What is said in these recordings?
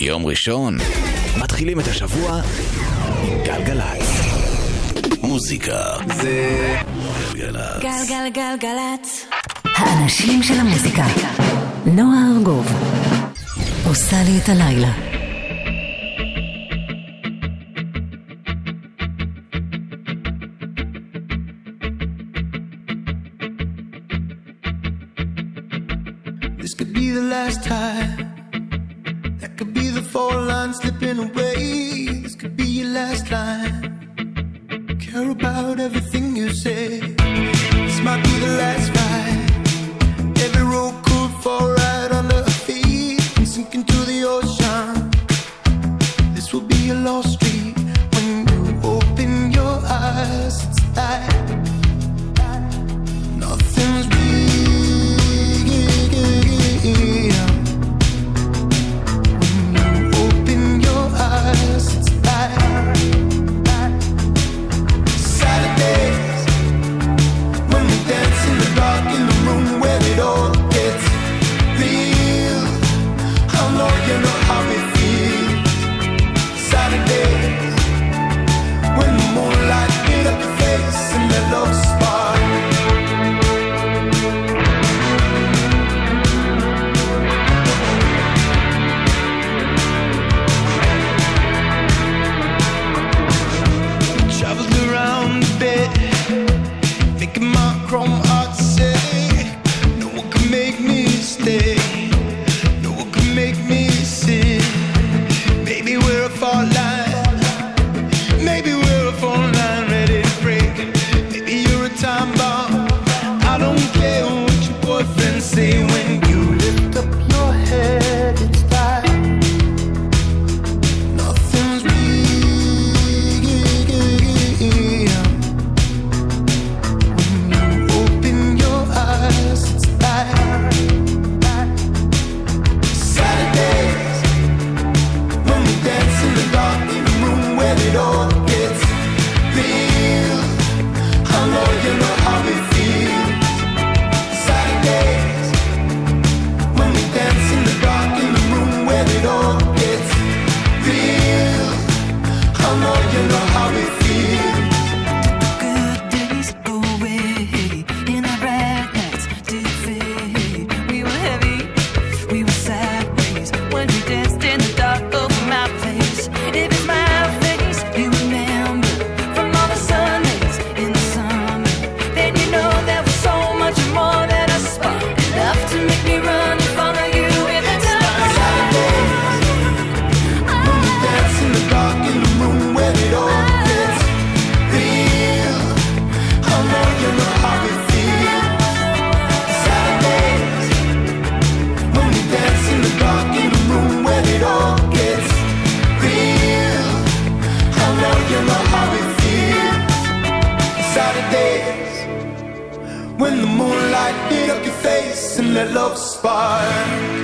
יום ראשון, מתחילים את השבוע עם גלגלצ. מוזיקה זה גלגלצ. גלגלגלגלצ. האנשים של המוזיקה. נועה ארגוב עושה לי את הלילה. This could be the last time. Lines slipping away. This could be your last line. Care about everything you say. This might be the last ride. Every road could fall right under our feet and sink into the ocean. This will be a lost street when you open your eyes. It's like nothing's real.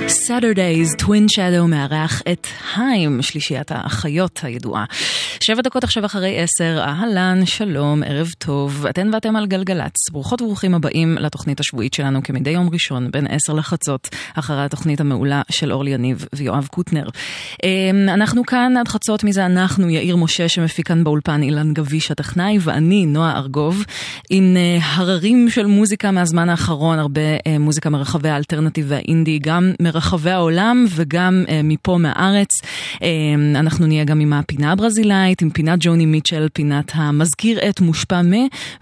Saturdays, Twin Shadow מארח את היים, שלישיית האחיות הידועה. שבע דקות עכשיו אחרי עשר, אהלן, שלום, ערב טוב, אתן ואתם על גלגלצ. ברוכות וברוכים הבאים לתוכנית השבועית שלנו כמדי יום ראשון, בין עשר לחצות, אחרי התוכנית המעולה של אורלי יניב ויואב קוטנר. אמ, אנחנו כאן עד חצות, מי זה אנחנו? יאיר משה שמפיק כאן באולפן, אילן גביש הטכנאי, ואני, נועה ארגוב, עם אה, הררים של מוזיקה מהזמן האחרון, הרבה אה, מוזיקה מרחבי האלטרנטיב והאינדי, גם מרחבי העולם וגם אה, מפה מהארץ. אה, אנחנו נהיה גם עם הפינה הברזילאית, עם פינת ג'וני מיטשל, פינת המזכיר את מושפע מ,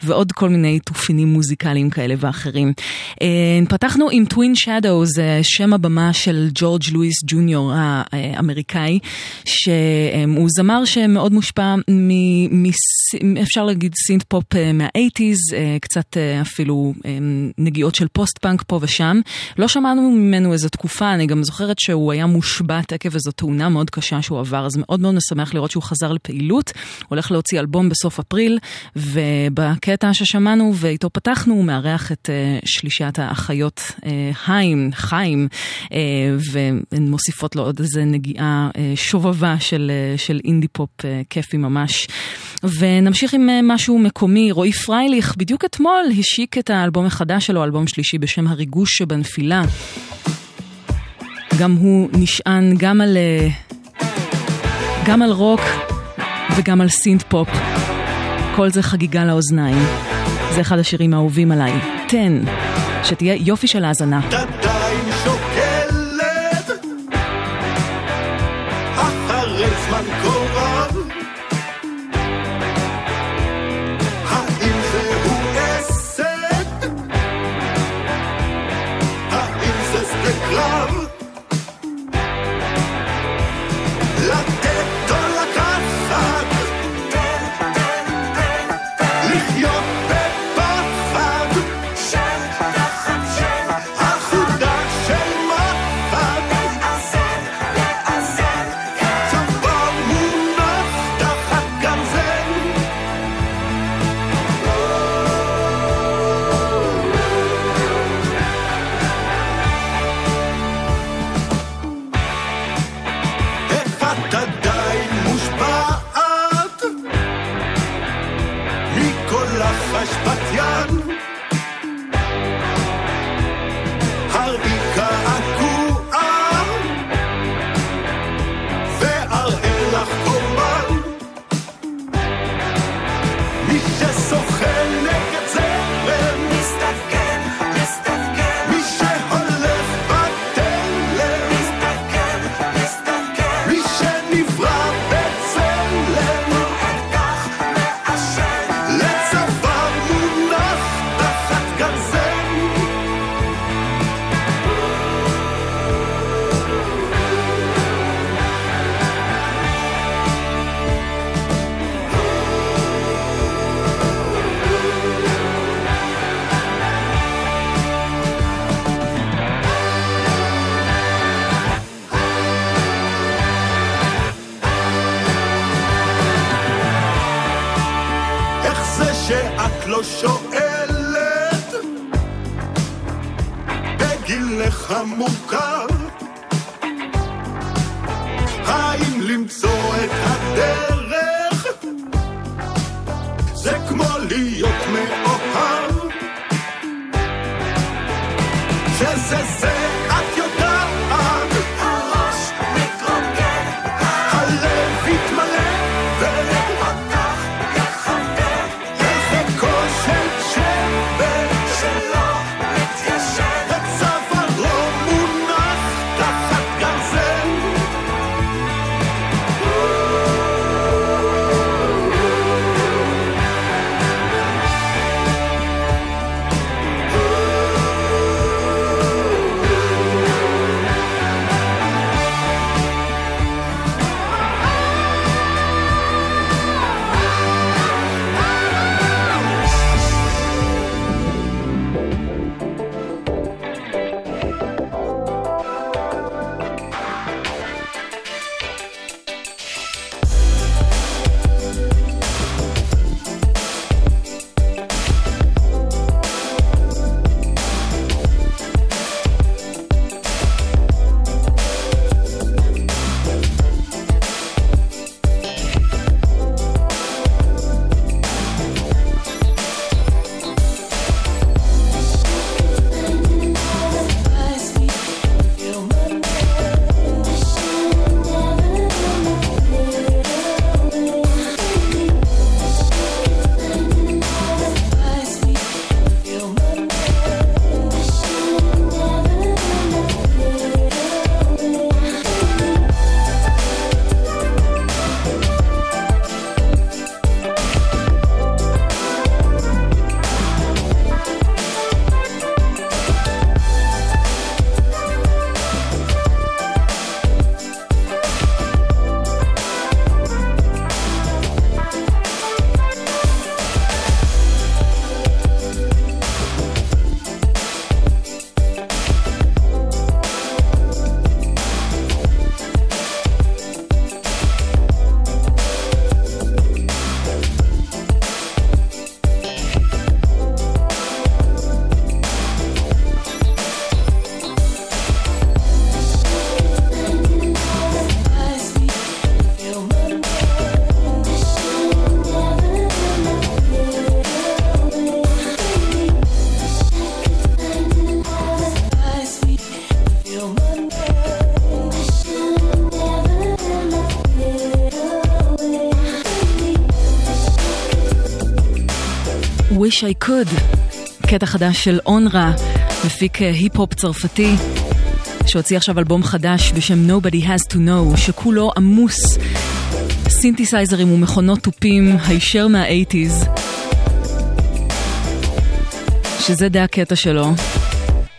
ועוד כל מיני תופינים מוזיקליים כאלה ואחרים. אה, פתחנו עם Twin Shadow, שם הבמה של ג'ורג' לואיס ג'וניור האמריקאי, שהוא זמר שמאוד מושפע מ... מ- אפשר להגיד synth pop אה, מהאייטיז, קצת אה, אפילו אה, נגיעות של post punk פה ושם. לא שמענו ממנו איזו תקופה, אני גם זוכרת שהוא היה מושבת עקב איזו תאונה מאוד קשה שהוא עבר, אז מאוד מאוד משמח לראות שהוא חזר לפעילות. הולך להוציא אלבום בסוף אפריל, ובקטע ששמענו ואיתו פתחנו, הוא מארח את אה, שלישיית האחיות אה, היים, חיים, אה, והן מוסיפות לו עוד איזה נגיעה שובבה של, של אינדי פופ כיפי ממש. ונמשיך עם אה, משהו מקומי, רועי פרייליך בדיוק אתמול השיק את האלבום החדש שלו, אלבום שלישי בשם הריגוש שבנפילה. גם הוא נשען גם על uh, גם על רוק וגם על סינט פופ. כל זה חגיגה לאוזניים. זה אחד השירים האהובים עליי. תן, שתהיה יופי של האזנה. Wish I could. קטע חדש של אונרה, מפיק אה, היפ-הופ צרפתי, שהוציא עכשיו אלבום חדש בשם Nobody Has to Know, שכולו עמוס סינתסייזרים ומכונות תופים הישר מה-80's, שזה די הקטע שלו.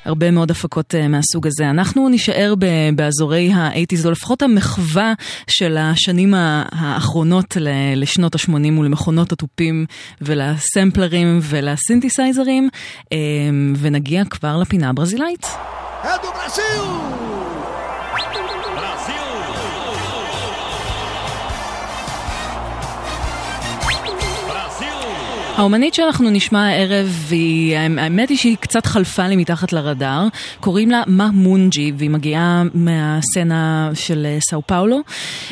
הרבה מאוד הפקות uh, מהסוג הזה. אנחנו נישאר באזורי ה-80's, או לפחות המחווה של השנים האחרונות לשנות ה-80 ולמכונות התופים ולסמפלרים ולסינתסייזרים, um, ונגיע כבר לפינה הברזילאית. האומנית שאנחנו נשמע הערב, היא, האמת היא שהיא קצת חלפה לי מתחת לרדאר. קוראים לה מה מונג'י, והיא מגיעה מהסצנה של אה, סאו פאולו.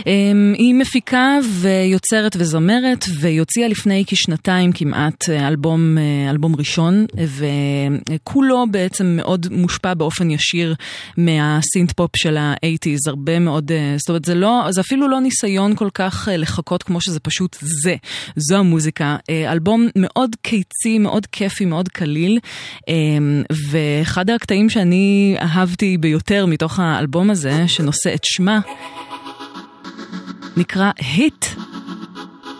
אמ, היא מפיקה ויוצרת וזמרת, והיא הוציאה לפני כשנתיים כמעט אה, אלבום, אה, אלבום ראשון, וכולו בעצם מאוד מושפע באופן ישיר מהסינט פופ של ה-80's, הרבה מאוד, זאת אומרת זה, לא, זה אפילו לא ניסיון כל כך לחכות כמו שזה פשוט זה, זו המוזיקה. אלבום מאוד קיצי, מאוד כיפי, מאוד קליל, אמ, ואחד הקטעים שאני אהבתי ביותר מתוך האלבום הזה, שנושא את שמה, נקרא היט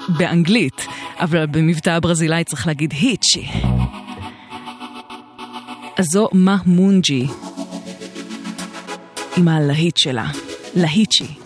באנגלית, אבל במבטא הברזילאי צריך להגיד היטשי. אז זו מה מונג'י עם הלהיט שלה, להיטשי.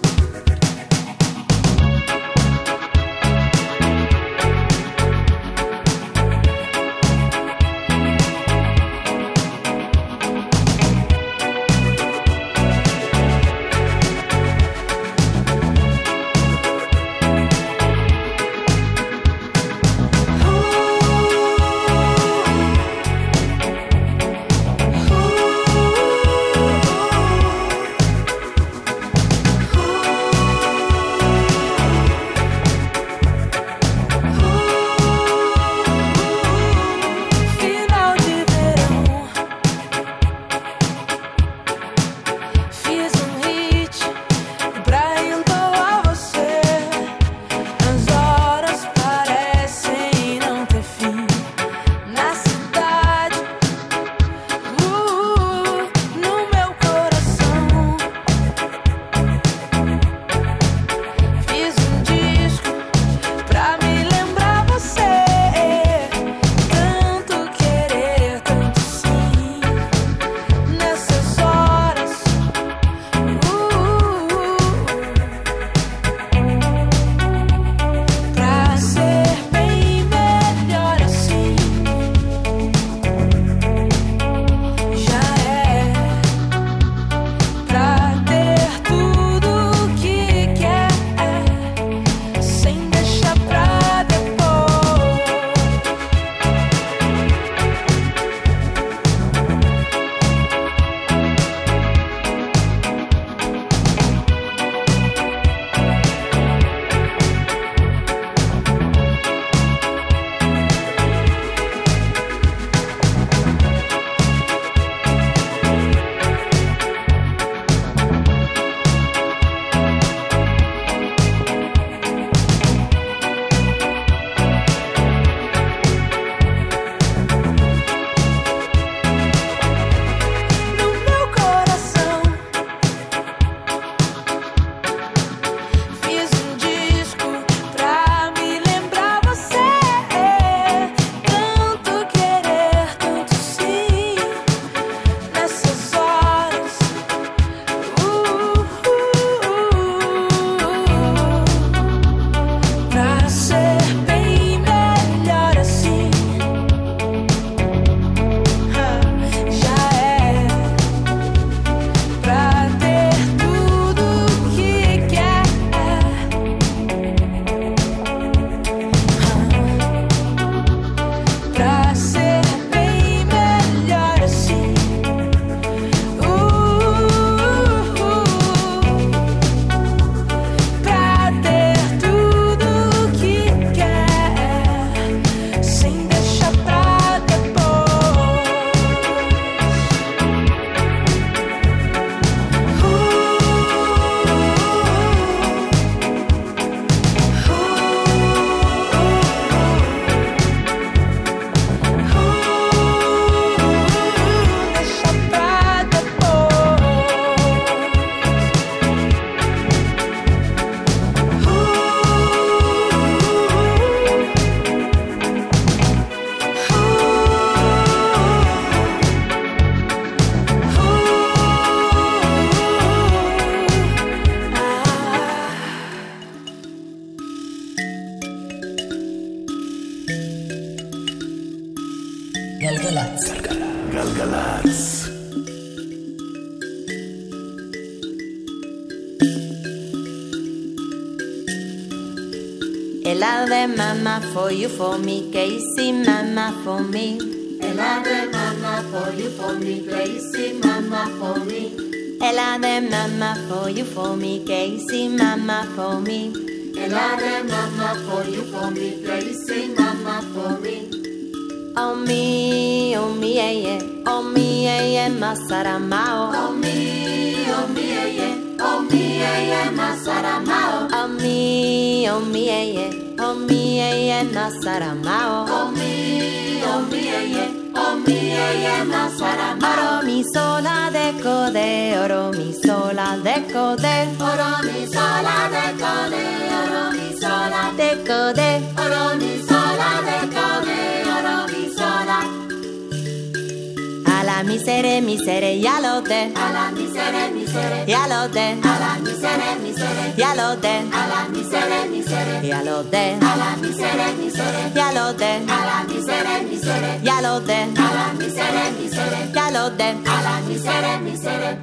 For me. Ella de mama for you for me, Casey mama for me. Ella de mama for you for me, Casey mama for me. Ella de mama for you for me, Casey mama for me. Oh me, oh me, yeah, yeah, oh me, yeah, yeah, masaramao. Oh me, oh me, yeah, yeah, oh me, yeah, yeah, masaramao. Oh me, oh me, yeah, yeah, oh me, yeah, yeah, masaramao. code Oromi sola de code Oromi sola de code Oromi sola de code Oromi sola. Alla misere misere yalode Alla misere misere yalode Alla misere misere yalode Alla misere misere yalode Alla misere misere yalode Alla misere misere yalode Alla misere misere yalode Alla misere misere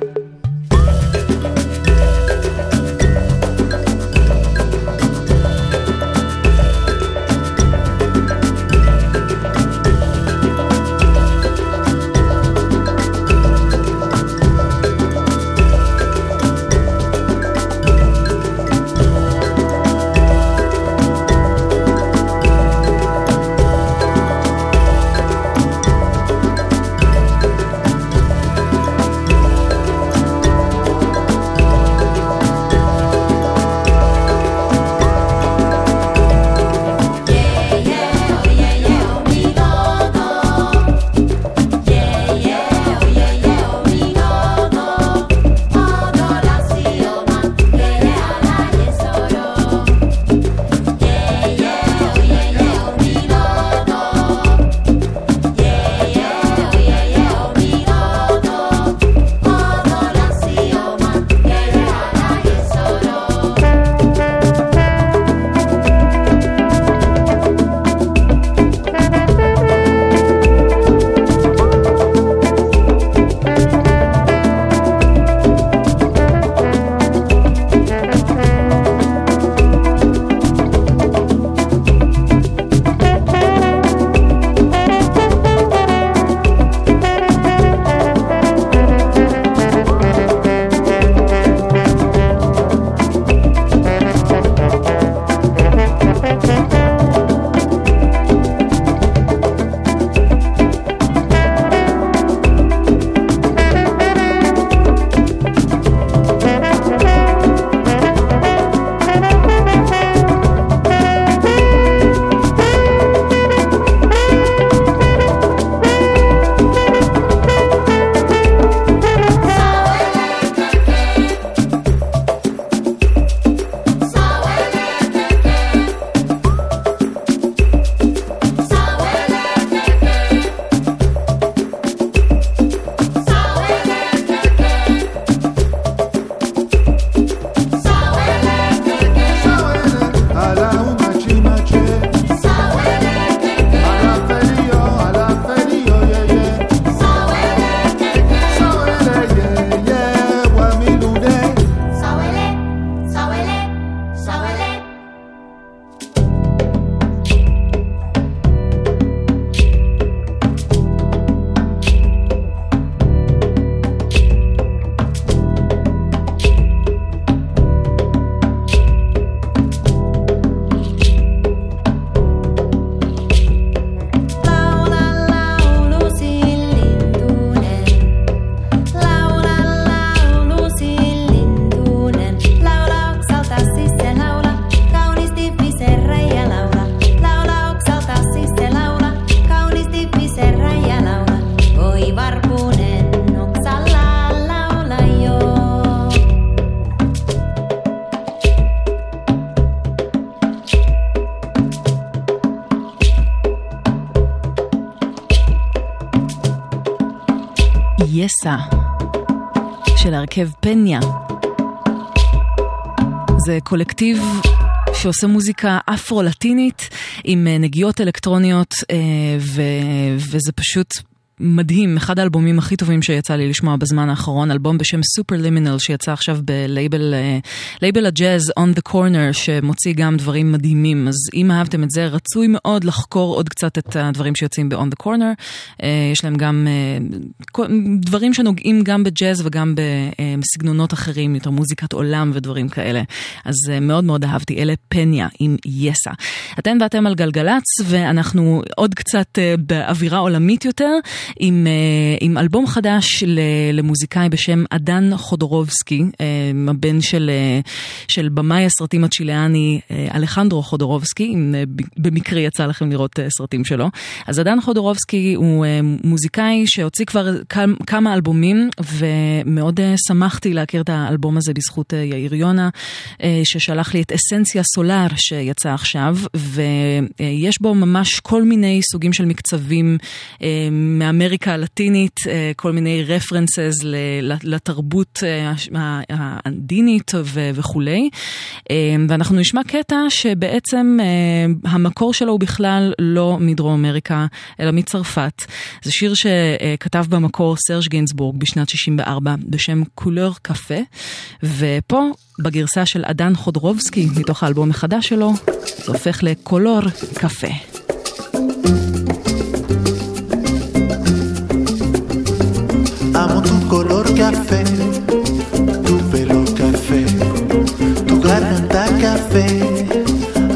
יסה של הרכב Penya. זה קולקטיב שעושה מוזיקה אפרו-לטינית עם אה, נגיעות אלקטרוניות, אה, ו... וזה פשוט מדהים, אחד האלבומים הכי טובים שיצא לי לשמוע בזמן האחרון, אלבום בשם Super Liminal שיצא עכשיו בלייבל לייבל הג'אז On the Corner שמוציא גם דברים מדהימים, אז אם אהבתם את זה רצוי מאוד לחקור עוד קצת את הדברים שיוצאים ב-On the Corner, יש להם גם דברים שנוגעים גם בג'אז וגם בסגנונות אחרים, יותר מוזיקת עולם ודברים כאלה, אז מאוד מאוד אהבתי, אלה פניה עם יסה. אתן ואתם על גלגלצ ואנחנו עוד קצת באווירה עולמית יותר. עם, אה, עם אלבום חדש למוזיקאי בשם אדן חודורובסקי, אה, הבן של, אה, של במאי הסרטים הצ'יליאני אלחנדרו חודורובסקי, אם במקרה יצא לכם לראות סרטים שלו. אז אדן חודורובסקי הוא מוזיקאי שהוציא כבר כמה אלבומים, ומאוד שמחתי להכיר את האלבום הזה בזכות יאיר יונה, ששלח לי את אסנציה סולאר שיצא עכשיו, ויש בו ממש כל מיני סוגים של מקצבים. מאמריקה הלטינית, אה, כל מיני רפרנסס לתרבות אה, האנדינית וכולי. אה, ואנחנו נשמע קטע שבעצם המקור שלו הוא בכלל לא מדרום אמריקה, אלא מצרפת. זה שיר שכתב במקור סרג' גינסבורג בשנת 64 בשם קולר קפה, ופה בגרסה של אדן חודרובסקי מתוך האלבום החדש שלו, זה הופך לקולור קפה. Café, tu pelo café, tu garganta café.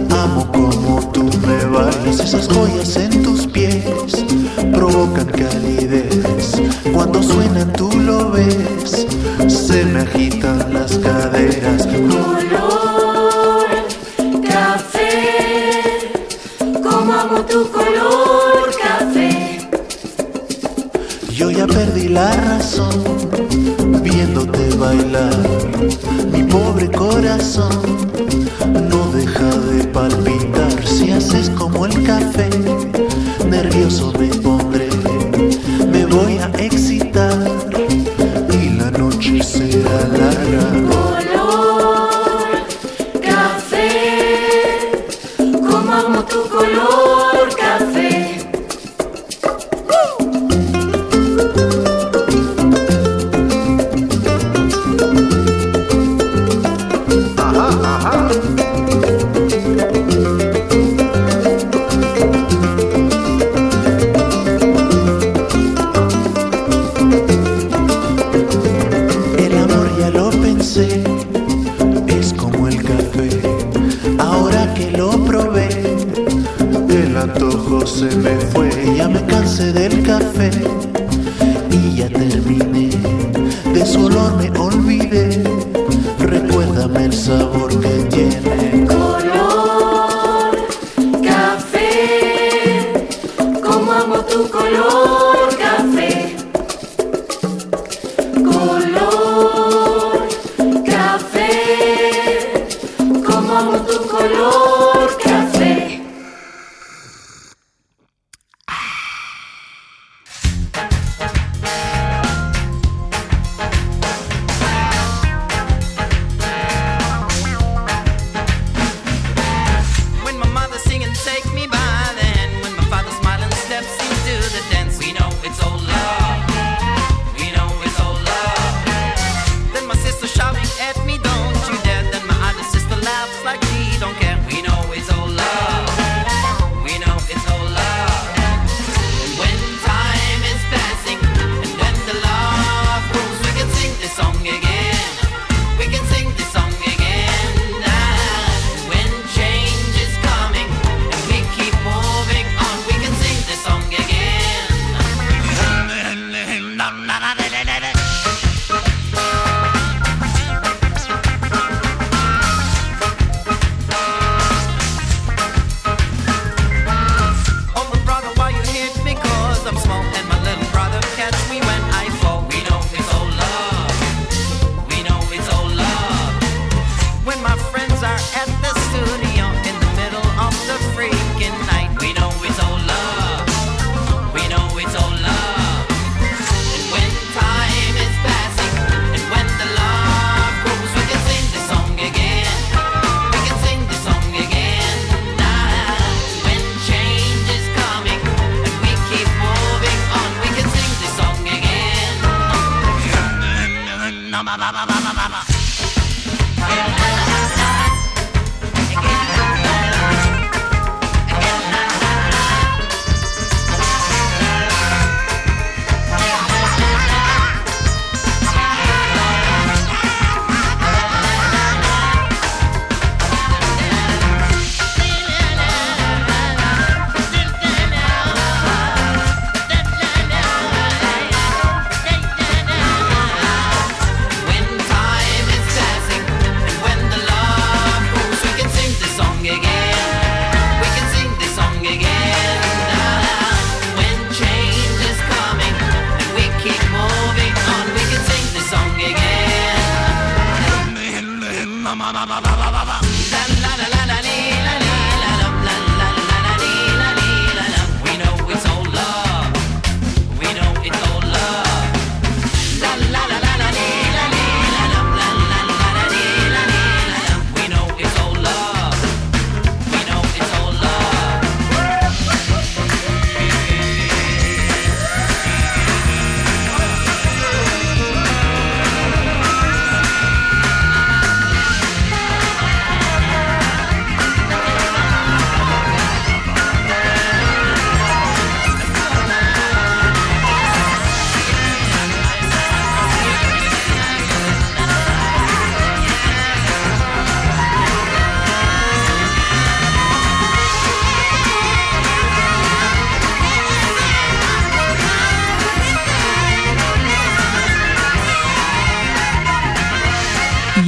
Amo como tú me bailas, esas joyas en tus pies provocan calidez. Cuando suenan tú lo ves, se me agitan las caderas. Color café, como amo tu color café. Yo ya perdí la razón bailar. Mi pobre corazón no deja de palpitar. Si haces como el café, nervioso me pondré. Me voy a excitar y la noche será larga. Color café, como amo tu color se me fue. Ya me cansé del café y ya terminé. De su olor me olvidé. Recuérdame el sabor que деле. Кот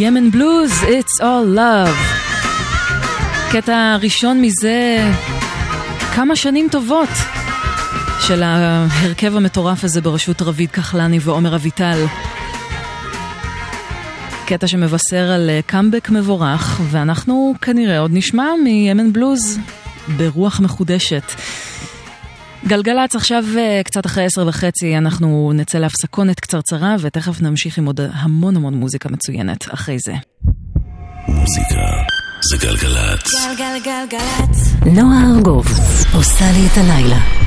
ימן בלוז, It's all love. קטע ראשון מזה כמה שנים טובות של ההרכב המטורף הזה בראשות רביד כחלני ועומר אביטל. קטע שמבשר על קאמבק מבורך, ואנחנו כנראה עוד נשמע מימן בלוז ברוח מחודשת. גלגלצ עכשיו קצת אחרי עשר וחצי, אנחנו נצא להפסקונת קצרצרה ותכף נמשיך עם עוד המון המון מוזיקה מצוינת אחרי זה. מוזיקה זה גלגלצ. גלגלגלגלצ. נועה ארגוב עושה לי את הלילה.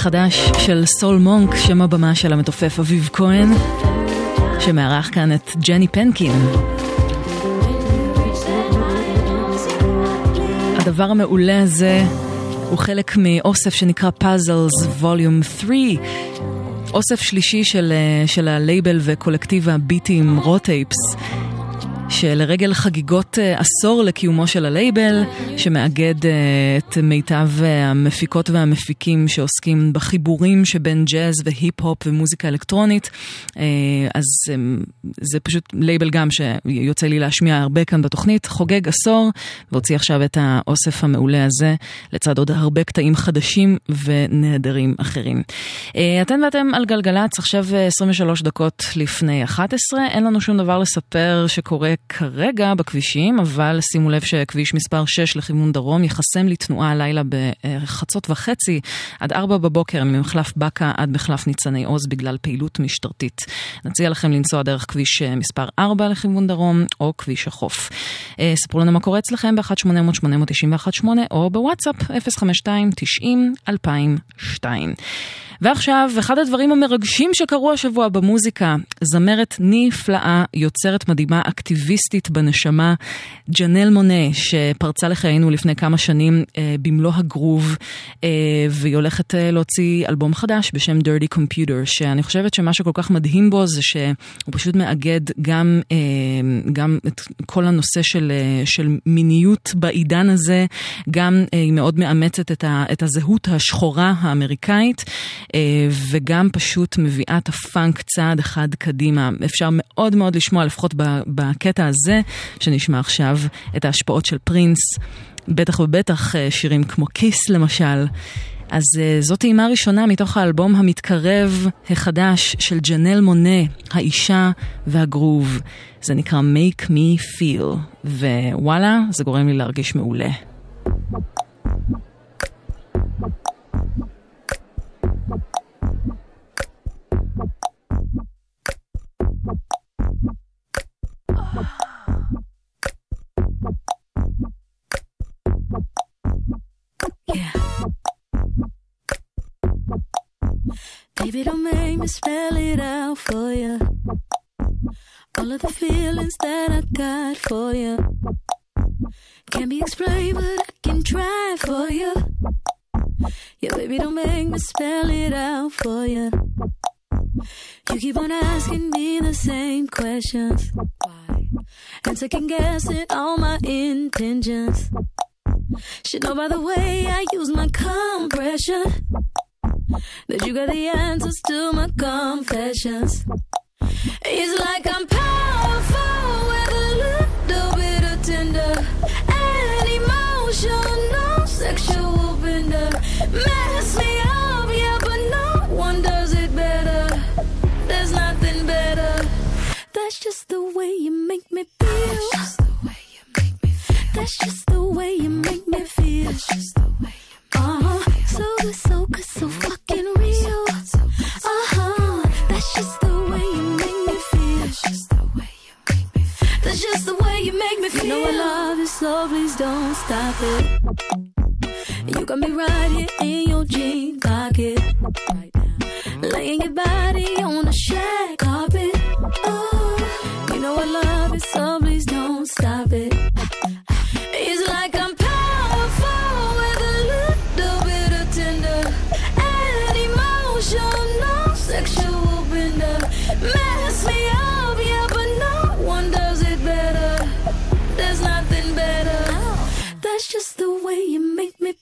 החדש של Sol Monk, שם הבמה של המתופף אביב כהן, שמארח כאן את ג'ני פנקין. הדבר המעולה הזה הוא חלק מאוסף שנקרא Puzzles Volume 3. אוסף שלישי של, אה, של הלייבל וקולקטיב הביטים Raw Tapes. שלרגל חגיגות אה, עשור לקיומו של הלייבל, שמאגד אה, את מיטב אה, המפיקות והמפיקים שעוסקים בחיבורים שבין ג'אז והיפ-הופ ומוזיקה אלקטרונית, אז זה פשוט לייבל גם שיוצא לי להשמיע הרבה כאן בתוכנית, חוגג עשור, והוציא עכשיו את האוסף המעולה הזה, לצד עוד הרבה קטעים חדשים ונהדרים אחרים. אתן ואתם על גלגלצ, עכשיו 23 דקות לפני 11, אין לנו שום דבר לספר שקורה כרגע בכבישים, אבל שימו לב שכביש מספר 6 לכיוון דרום ייחסם לתנועה הלילה בחצות וחצי עד 4 בבוקר ממחלף בקה עד מחלף ניצני עוז בגלל פעילות משטרתית. נציע לכם לנסוע דרך כביש מספר 4 לכיוון דרום או כביש החוף. אה, ספרו לנו מה קורה אצלכם ב-1-800-891-8 או בוואטסאפ 052-90-2002. ועכשיו, אחד הדברים המרגשים שקרו השבוע במוזיקה, זמרת נפלאה, יוצרת מדהימה, אקטיביסטית בנשמה, ג'נל מונה, שפרצה לחיינו לפני כמה שנים אה, במלוא הגרוב, אה, והיא הולכת אה, להוציא אלבום חדש בשם Dirty Computer, שאני חושבת שמה שכל כך מדהים בו זה שהוא פשוט מאגד גם, אה, גם את כל הנושא של, אה, של מיניות בעידן הזה, גם אה, היא מאוד מאמצת את, ה, את הזהות השחורה האמריקאית. אה, וגם פשוט מביאה את הפאנק צעד אחד קדימה. אפשר מאוד מאוד לשמוע, לפחות בקטע הזה שנשמע עכשיו, את ההשפעות של פרינס, בטח ובטח אה, שירים כמו כיס למשל. אז uh, זאת טעימה ראשונה מתוך האלבום המתקרב החדש של ג'נל מונה, האישה והגרוב. זה נקרא Make Me Feel, ווואלה, זה גורם לי להרגיש מעולה. Yeah. Baby, don't make me spell it out for you. All of the feelings that I got for you can't be explained, but I can try for you. Yeah, baby, don't make me spell it out for you. You keep on asking me the same questions. Why? And second guessing all my intentions. Should know by the way I use my compression that you got the answers to my confessions. It's like I'm powerful with a little bit of tender and emotional sexual bender. Mess That's just the way you make me feel. That's just the way you make me feel. That's just the way you huh. Me feel. So good, so good, so fucking real. Uh huh. That's just the way you make me feel. That's just the way you make me feel. That's just the way you make me feel. You know I love you, so please don't stop it. You got me right here in your jean pocket. Right now. Laying your body on the shag carpet. Know I love it, so please don't stop it. It's like I'm powerful with a little bit of tender and emotional no sexual bender. Mess me up, yeah, but no one does it better. There's nothing better. That's just the way you make me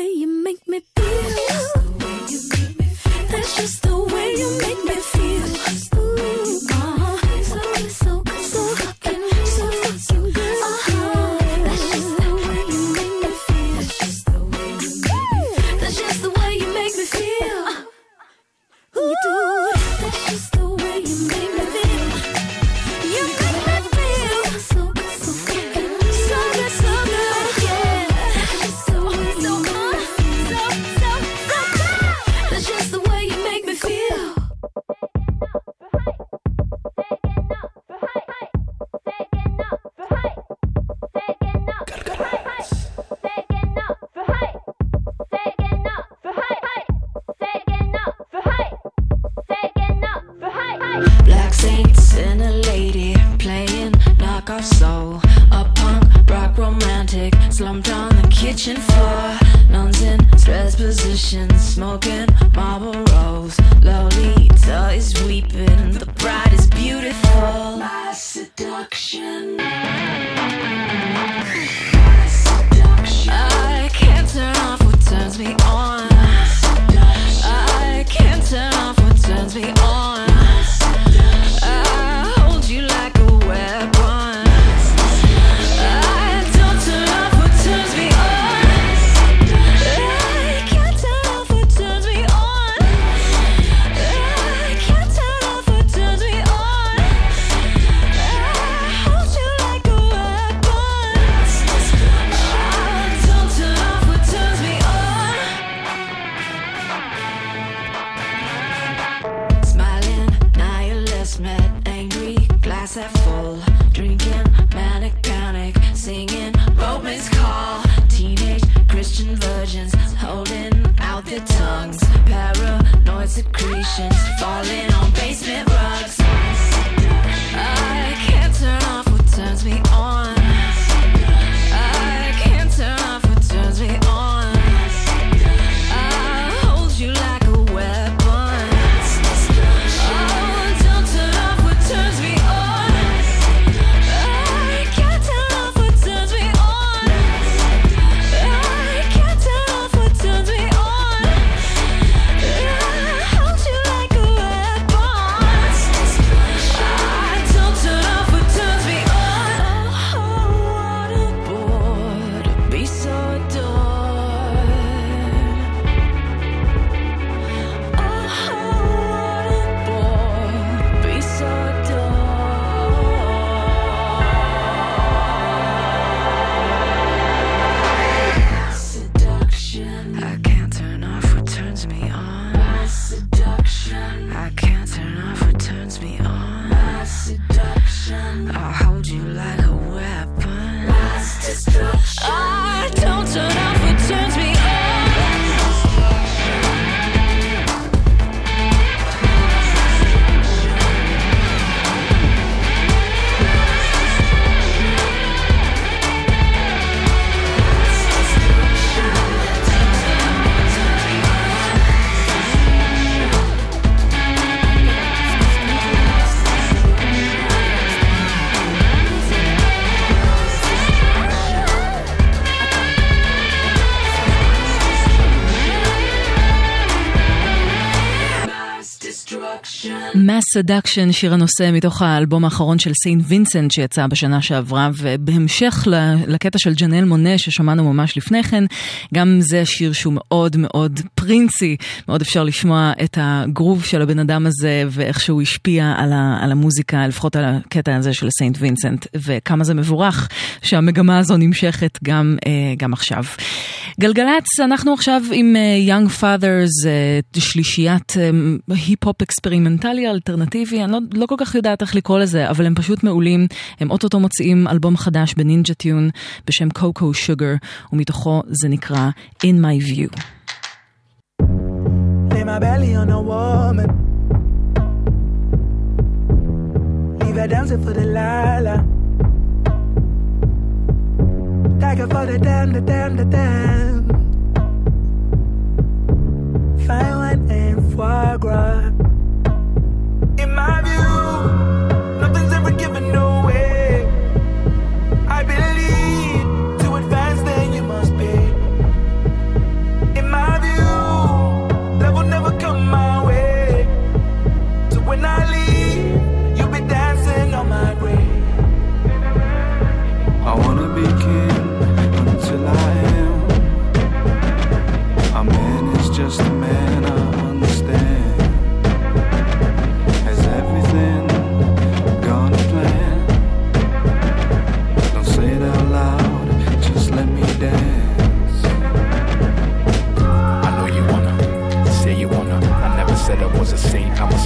way you floor, nuns in stress positions, smoking Marlboros. Lolita is weeping, the bride is beautiful. My seduction. Seduction, שיר הנושא מתוך האלבום האחרון של סיין וינסנט שיצא בשנה שעברה, ובהמשך לקטע של ג'נאל מונה ששמענו ממש לפני כן, גם זה שיר שהוא מאוד מאוד פרינסי, מאוד אפשר לשמוע את הגרוב של הבן אדם הזה ואיך שהוא השפיע על, על המוזיקה, לפחות על הקטע הזה של סיינט וינסנט, וכמה זה מבורך שהמגמה הזו נמשכת גם, אה, גם עכשיו. גלגלצ, אנחנו עכשיו עם אה, Young Fathers, אה, שלישיית אה, היפ-הופ אקספרימנטלי אלטרנטיבי, אני לא, לא כל כך יודעת איך לקרוא לזה, אבל הם פשוט מעולים. הם אוטוטו מוציאים אלבום חדש בנינג'ה טיון בשם קוקו שוגר, ומתוכו זה נקרא In My View. Lay my belly on a woman. Dancing for the lala. Tag her for the damn, the damn, the damn. Fine wine and foie gras. In my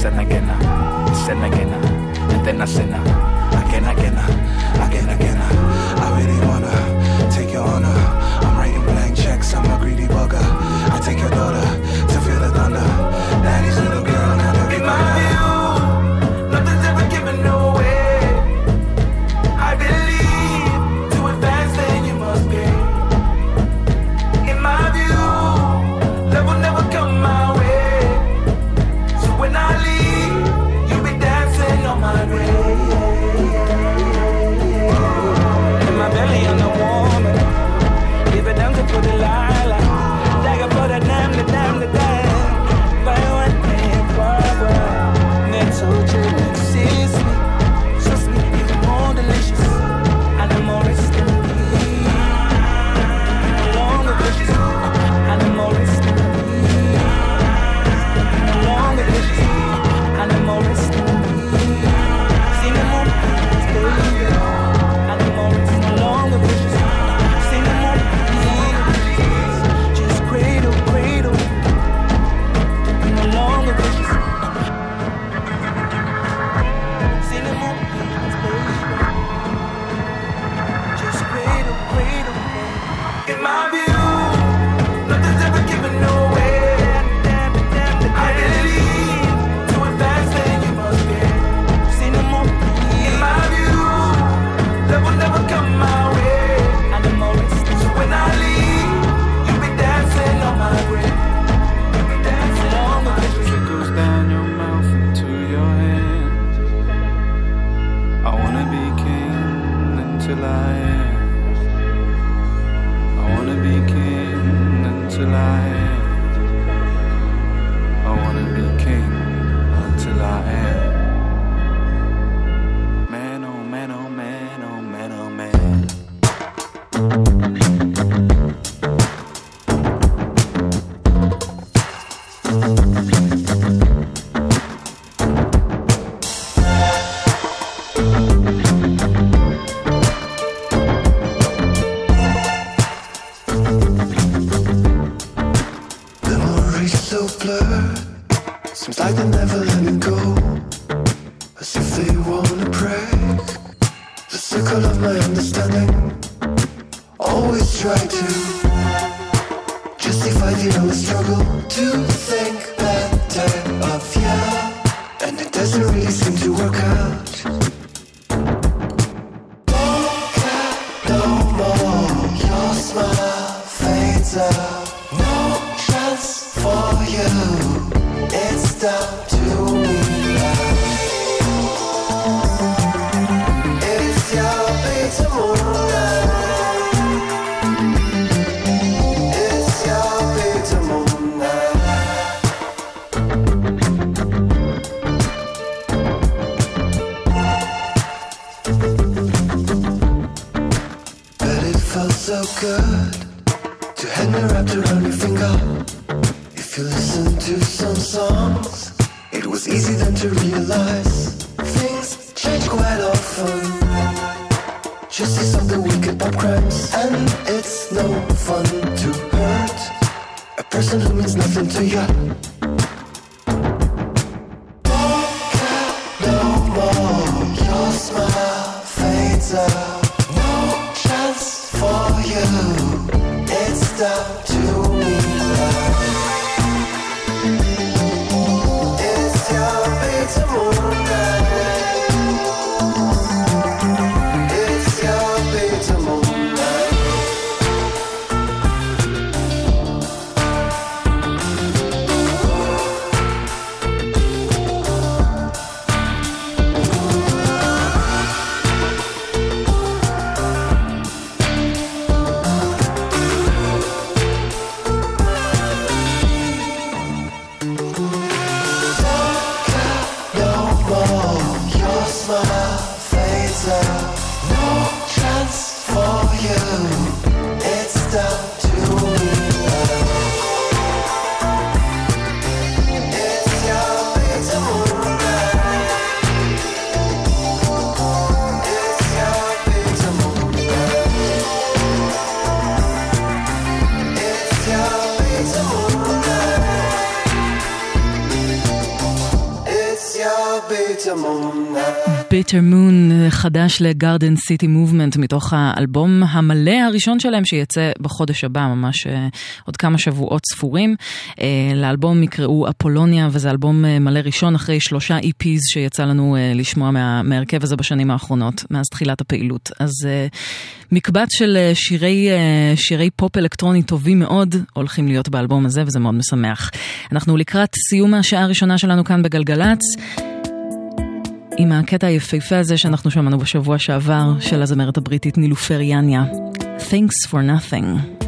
saint, I'm a sin again, sin again, and then I sin again, again, again, again. I really wanna take your honor. I'm writing blank checks, I'm a greedy bugger. I take your daughter החדש לגארדן סיטי מובמנט מתוך האלבום המלא הראשון שלהם שיצא בחודש הבא, ממש אה, עוד כמה שבועות ספורים. אה, לאלבום יקראו אפולוניה וזה אלבום אה, מלא ראשון אחרי שלושה EPs שיצא לנו לשמוע מה, מההרכב הזה בשנים האחרונות, מאז תחילת הפעילות. אז מקבץ של שירי, שירי פופ אלקטרוני טובים מאוד הולכים להיות באלבום הזה וזה מאוד משמח. אנחנו לקראת סיום השעה הראשונה שלנו כאן בגלגלצ. עם הקטע היפהפה הזה שאנחנו שמענו בשבוע שעבר של הזמרת הבריטית נילופר יניה, Thanks for Nothing.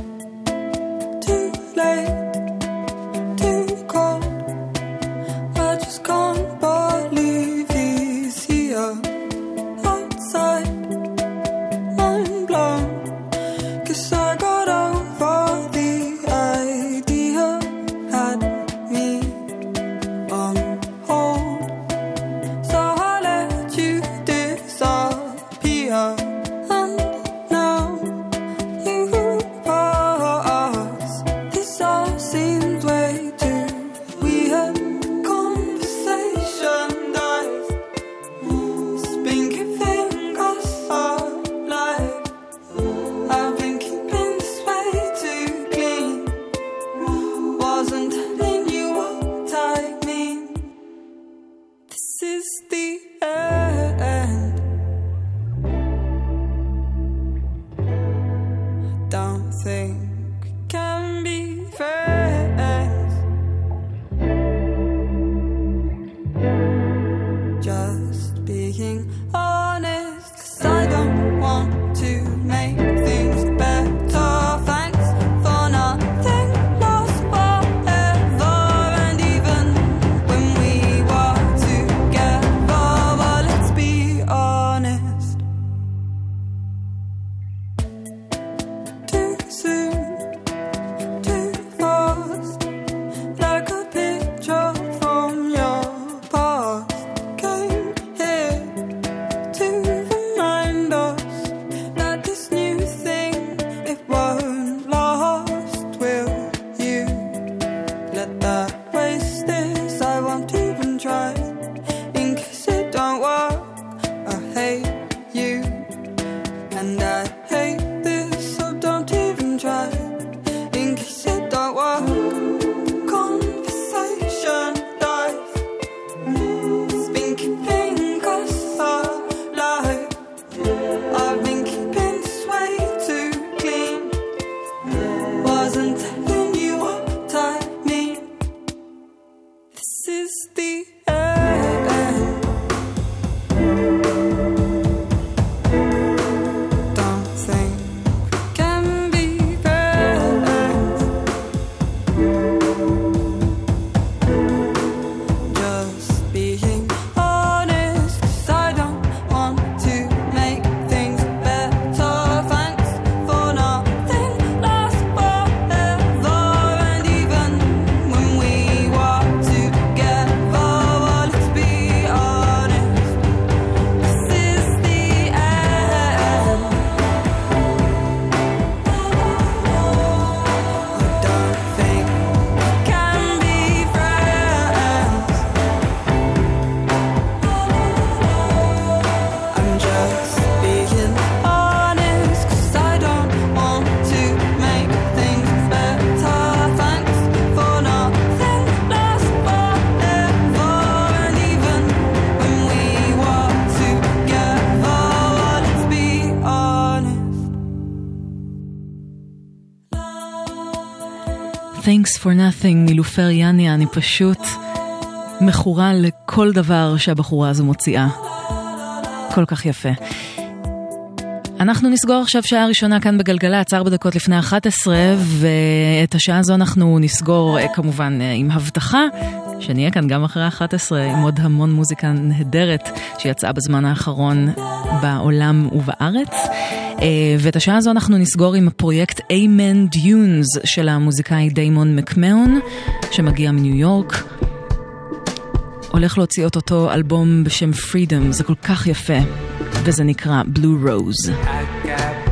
Thanks for Nothing מלופר יאניה, אני פשוט מכורה לכל דבר שהבחורה הזו מוציאה. כל כך יפה. אנחנו נסגור עכשיו שעה ראשונה כאן בגלגלצ, ארבע דקות לפני 11, ואת השעה הזו אנחנו נסגור אה, כמובן אה, עם הבטחה שנהיה כאן גם אחרי 11 עם עוד המון מוזיקה נהדרת שיצאה בזמן האחרון בעולם ובארץ. אה, ואת השעה הזו אנחנו נסגור עם הפרויקט Amen Dunes של המוזיקאי דיימון מקמאון, שמגיע מניו יורק. הולך להוציא את אותו אלבום בשם Freedom, זה כל כך יפה, וזה נקרא Blue Rose. I got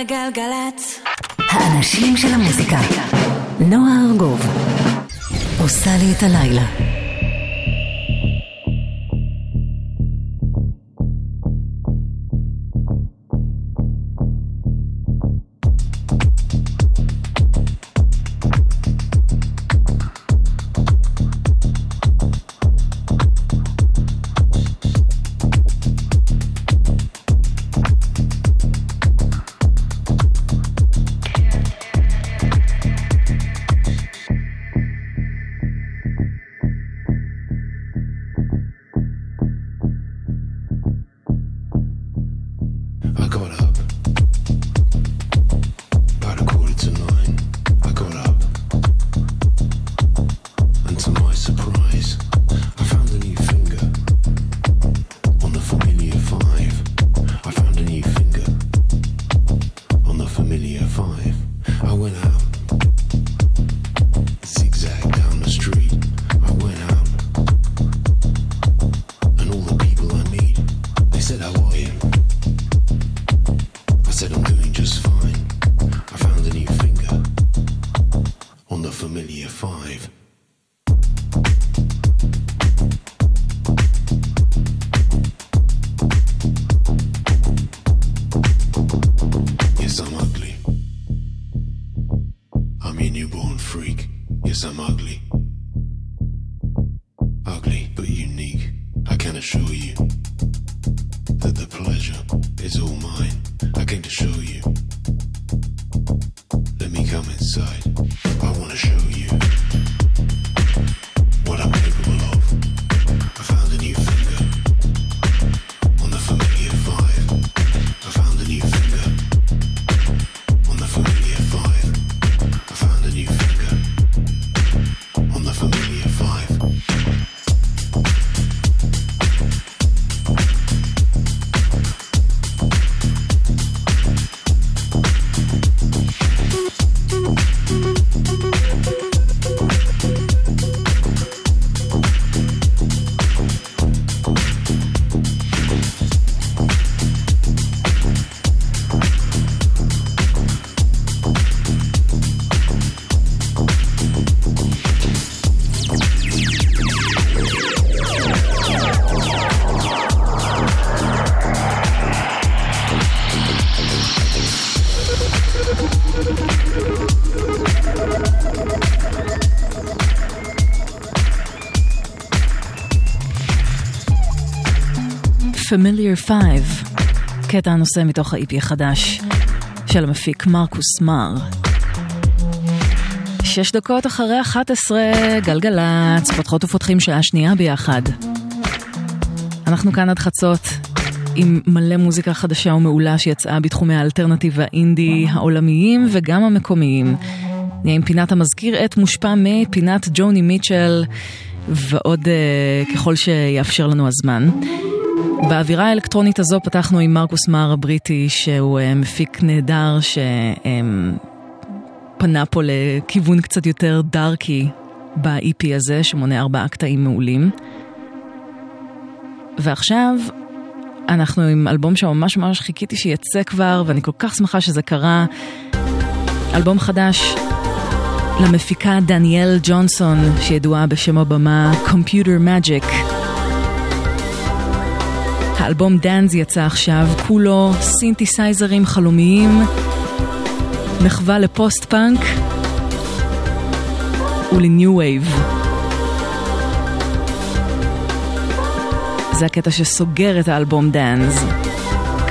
על גלגלצ. האנשים של המוזיקה. נועה ארגוב. עושה לי את הלילה. Familiar 5, קטע הנושא מתוך ה-EP החדש של המפיק מרקוס מר. שש דקות אחרי 11, גלגלצ, פותחות ופותחים שעה שנייה ביחד. אנחנו כאן עד חצות עם מלא מוזיקה חדשה ומעולה שיצאה בתחומי האלטרנטיב והאינדי העולמיים וגם המקומיים. נהיה עם פינת המזכיר עת מושפע מפינת ג'וני מיטשל ועוד uh, ככל שיאפשר לנו הזמן. באווירה האלקטרונית הזו פתחנו עם מרקוס מאר הבריטי, שהוא uh, מפיק נהדר, שפנה פה לכיוון קצת יותר דארקי ב-EP הזה, שמונה ארבעה קטעים מעולים. ועכשיו אנחנו עם אלבום שממש ממש חיכיתי שיצא כבר, ואני כל כך שמחה שזה קרה. אלבום חדש למפיקה דניאל ג'ונסון, שידועה בשם הבמה Computer Magic. האלבום Danz יצא עכשיו, כולו סינתסייזרים חלומיים, מחווה ל post punk ול New Wave. זה הקטע שסוגר את האלבום Danz,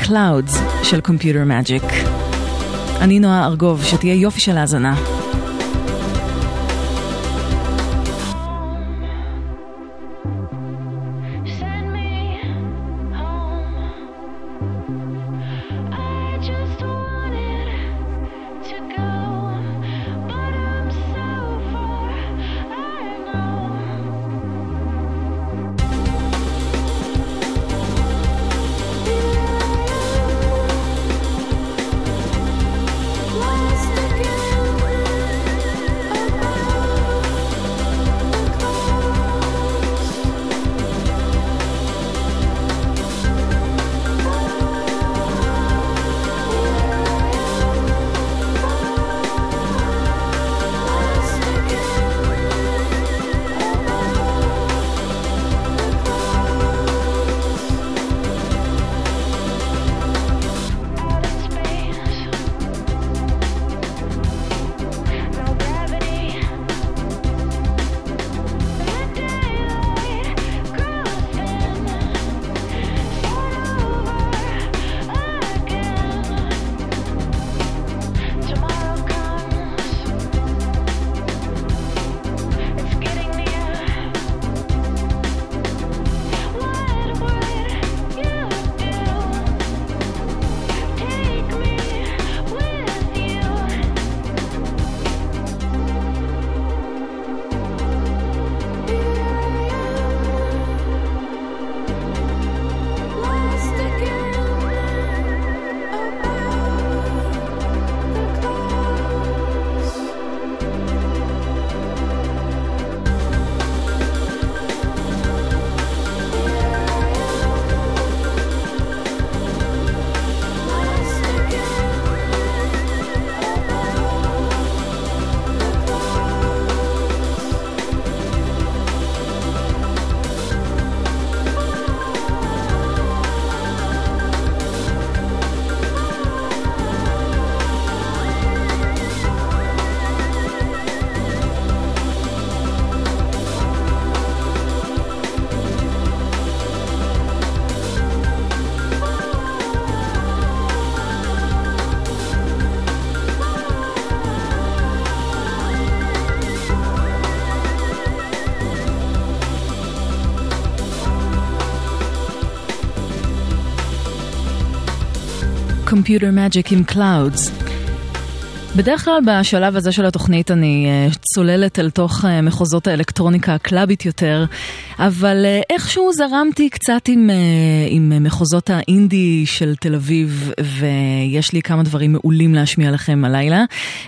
Clouds של Computer Magic. אני נועה ארגוב, שתהיה יופי של האזנה. Computer Magic עם Clouds. בדרך כלל בשלב הזה של התוכנית אני uh, צוללת אל תוך uh, מחוזות האלקטרוניקה הקלאבית יותר, אבל uh, איכשהו זרמתי קצת עם, uh, עם מחוזות האינדי של תל אביב, ויש לי כמה דברים מעולים להשמיע לכם הלילה.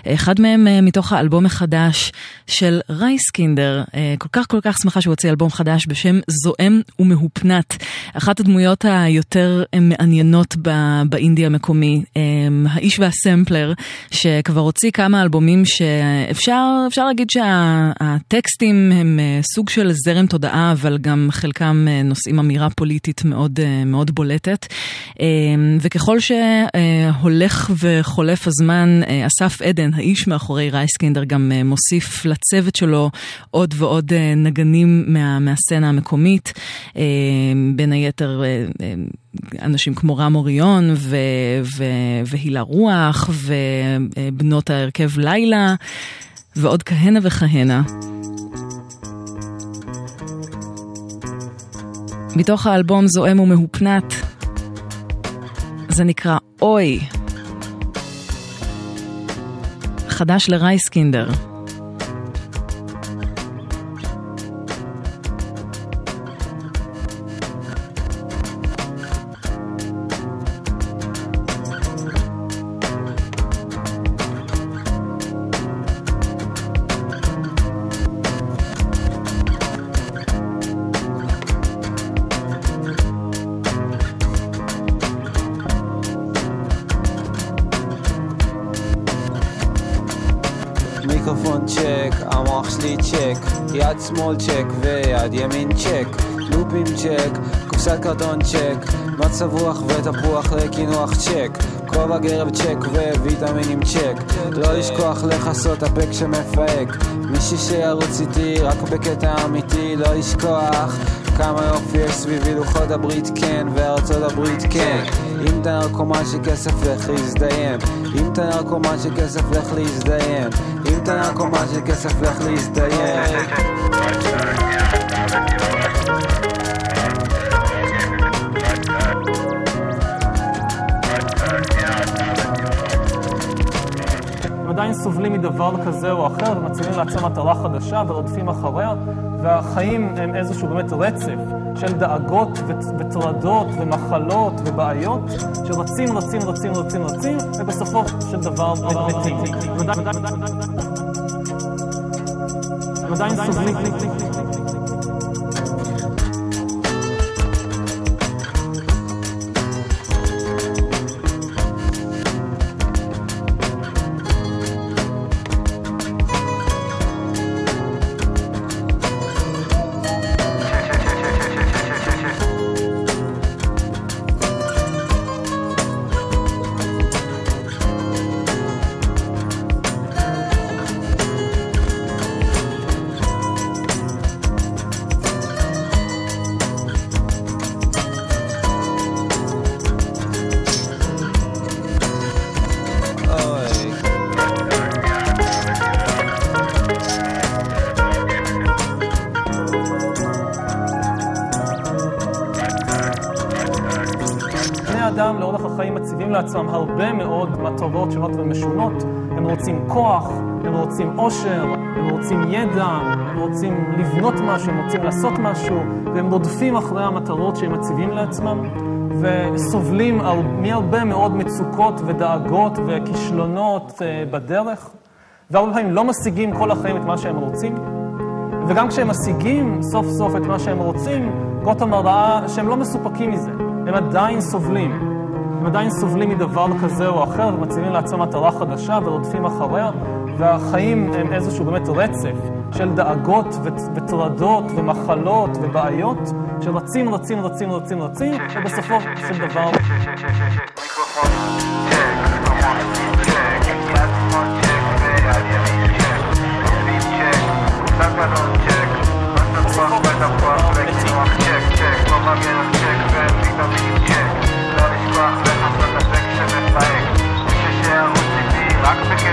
אחד מהם מתוך האלבום החדש של רייסקינדר, כל כך כל כך שמחה שהוא הוציא אלבום חדש בשם זועם ומהופנת. אחת הדמויות היותר מעניינות באינדי המקומי, האיש והסמפלר, שכבר הוציא כמה אלבומים שאפשר להגיד שהטקסטים הם אה, סוג של זרם תודעה, אבל גם חלקם אה, נושאים אמירה פוליטית מאוד, אה, מאוד בולטת. וככל שהולך וחולף הזמן, אסף עדן, האיש מאחורי רייסקינדר, גם מוסיף לצוות שלו עוד ועוד נגנים מה, מהסצנה המקומית. בין היתר אנשים כמו רם אוריון ו- ו- והילה רוח ובנות ההרכב לילה ועוד כהנה וכהנה. מתוך האלבום זועם ומהופנת, זה נקרא אוי. חדש לרייסקינדר. קופסת קרטון צ'ק מצב רוח ותפוח לקינוח צ'ק כובע גרב צ'ק וויטמינים צ'ק לא לשכוח לכסות הפה כשמפהק מישהי שירוץ איתי רק בקטע אמיתי לא לשכוח כמה יופי יש סביבי לוחות הברית כן וארצות הברית כן. אם אתה נרקומן של כסף לך להזדיין. אם אתה נרקומן של כסף לך להזדיין. אם אתה נרקומן של כסף לך להזדיין עדיין סובלים מדבר כזה או אחר ומציבים לעצמם מטרה חדשה ורודפים אחריה, והחיים הם איזשהו באמת רצף של דאגות וטרדות ומחלות ובעיות שרצים, רצים, רצים, רצים, רצים, ובסופו של דבר מתים. עדיין סובלים. לעצמם הרבה מאוד מטרות שונות ומשונות. הם רוצים כוח, הם רוצים עושר, הם רוצים ידע, הם רוצים לבנות משהו, הם רוצים לעשות משהו, והם רודפים אחרי המטרות שהם מציבים לעצמם, וסובלים מהרבה מאוד מצוקות ודאגות וכישלונות אה, בדרך, והרבה פעמים לא משיגים כל החיים את מה שהם רוצים. וגם כשהם משיגים סוף סוף את מה שהם רוצים, גוטם ראה שהם לא מסופקים מזה, הם עדיין סובלים. הם עדיין סובלים מדבר כזה או אחר, ומציבים לעצמם מטרה חדשה ורודפים אחריה, והחיים הם איזשהו באמת רצף של דאגות וטרדות ומחלות ובעיות, שרצים, רצים, רצים, רצים, רצים, ובסופו של דבר... צ'ק צ'ק צ'ק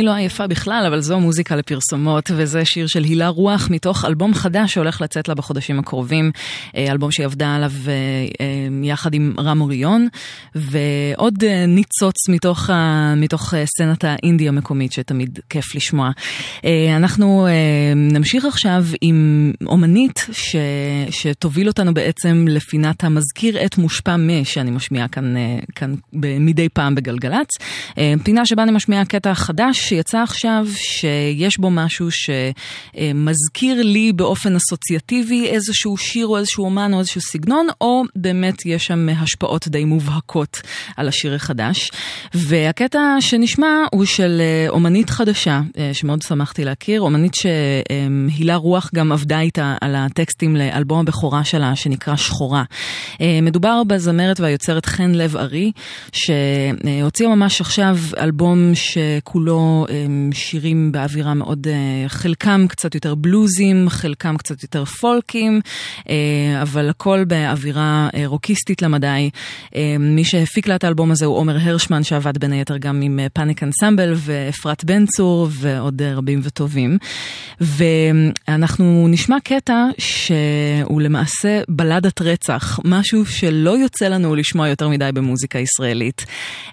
אני לא עייפה בכלל, אבל זו מוזיקה לפרסומות, וזה שיר של הילה רוח מתוך אלבום חדש שהולך לצאת לה בחודשים הקרובים. אה, אלבום שהיא עבדה עליו אה, אה, יחד עם רם אוריון, ועוד אה, ניצוץ מתוך, ה, מתוך אה, סצנת האינדי המקומית שתמיד כיף לשמוע. אה, אנחנו נמשיך עכשיו עם אומנית ש, שתוביל אותנו בעצם לפינת המזכיר עת מושפע מ, שאני משמיעה כאן, כאן מדי פעם בגלגלצ. פינה שבה אני משמיעה קטע חדש שיצא עכשיו, שיש בו משהו שמזכיר לי באופן אסוציאטיבי איזשהו שיר או איזשהו אומן או איזשהו סגנון, או באמת יש שם השפעות די מובהקות על השיר החדש. והקטע שנשמע הוא של אה, אומנית חדשה, אה, שמאוד שמחתי להכיר, אומנית שהילה רוח גם עבדה איתה על הטקסטים לאלבום הבכורה שלה, שנקרא שחורה. אה, מדובר בזמרת והיוצרת חן לב ארי, שהוציאה ממש עכשיו אלבום שכולו שירים באווירה מאוד, חלקם קצת יותר בלוזים, חלקם קצת יותר פולקים, אבל הכל באווירה רוקיסטית למדי. מי שהפיק לה את האלבום הזה הוא עומר הרשמן, שעבד בין היתר גם עם אה, פאניק אנסמבל ואפרת בן צור ועוד אה, רבים וטובים. ואנחנו נשמע קטע שהוא למעשה בלדת רצח, משהו שלא יוצא לנו לשמוע יותר מדי במוזיקה ישראלית.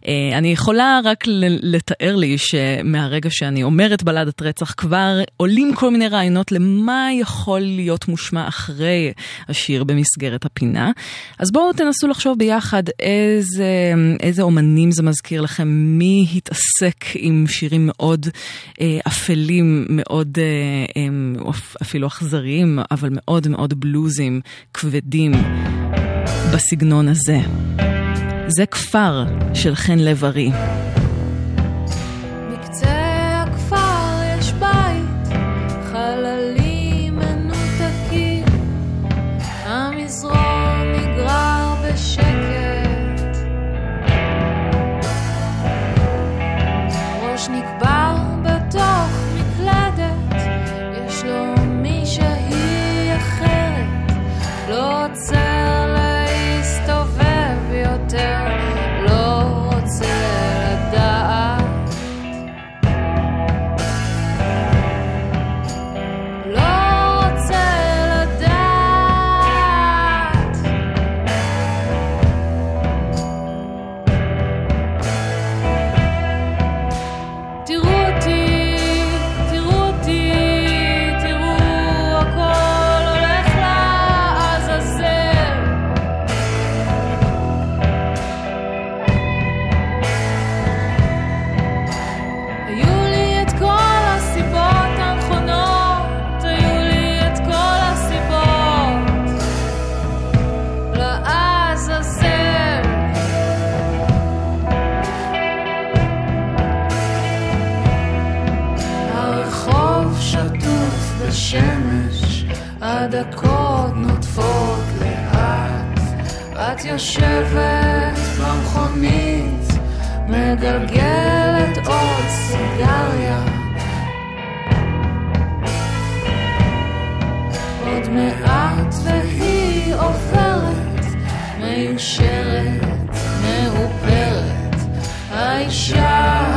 אה, אני יכולה רק לתאר לי שמהרגע שאני אומרת בלדת רצח כבר עולים כל מיני רעיונות למה יכול להיות מושמע אחרי השיר במסגרת הפינה. אז בואו תנסו לחשוב ביחד איזה, איזה אומנים זה מזכיר לכם, מי התעסק עם שירים מאוד אה, אפלים, מאוד אה, אה, אפילו אכזריים, אבל מאוד מאוד בלוזים, כבדים, בסגנון הזה. זה כפר של חן לב ארי. הדקות נוטפות לאט. את יושבת במכונית, מגלגלת עוד סיגריה. עוד מעט והיא עוברת, מיושרת, מאופרת, האישה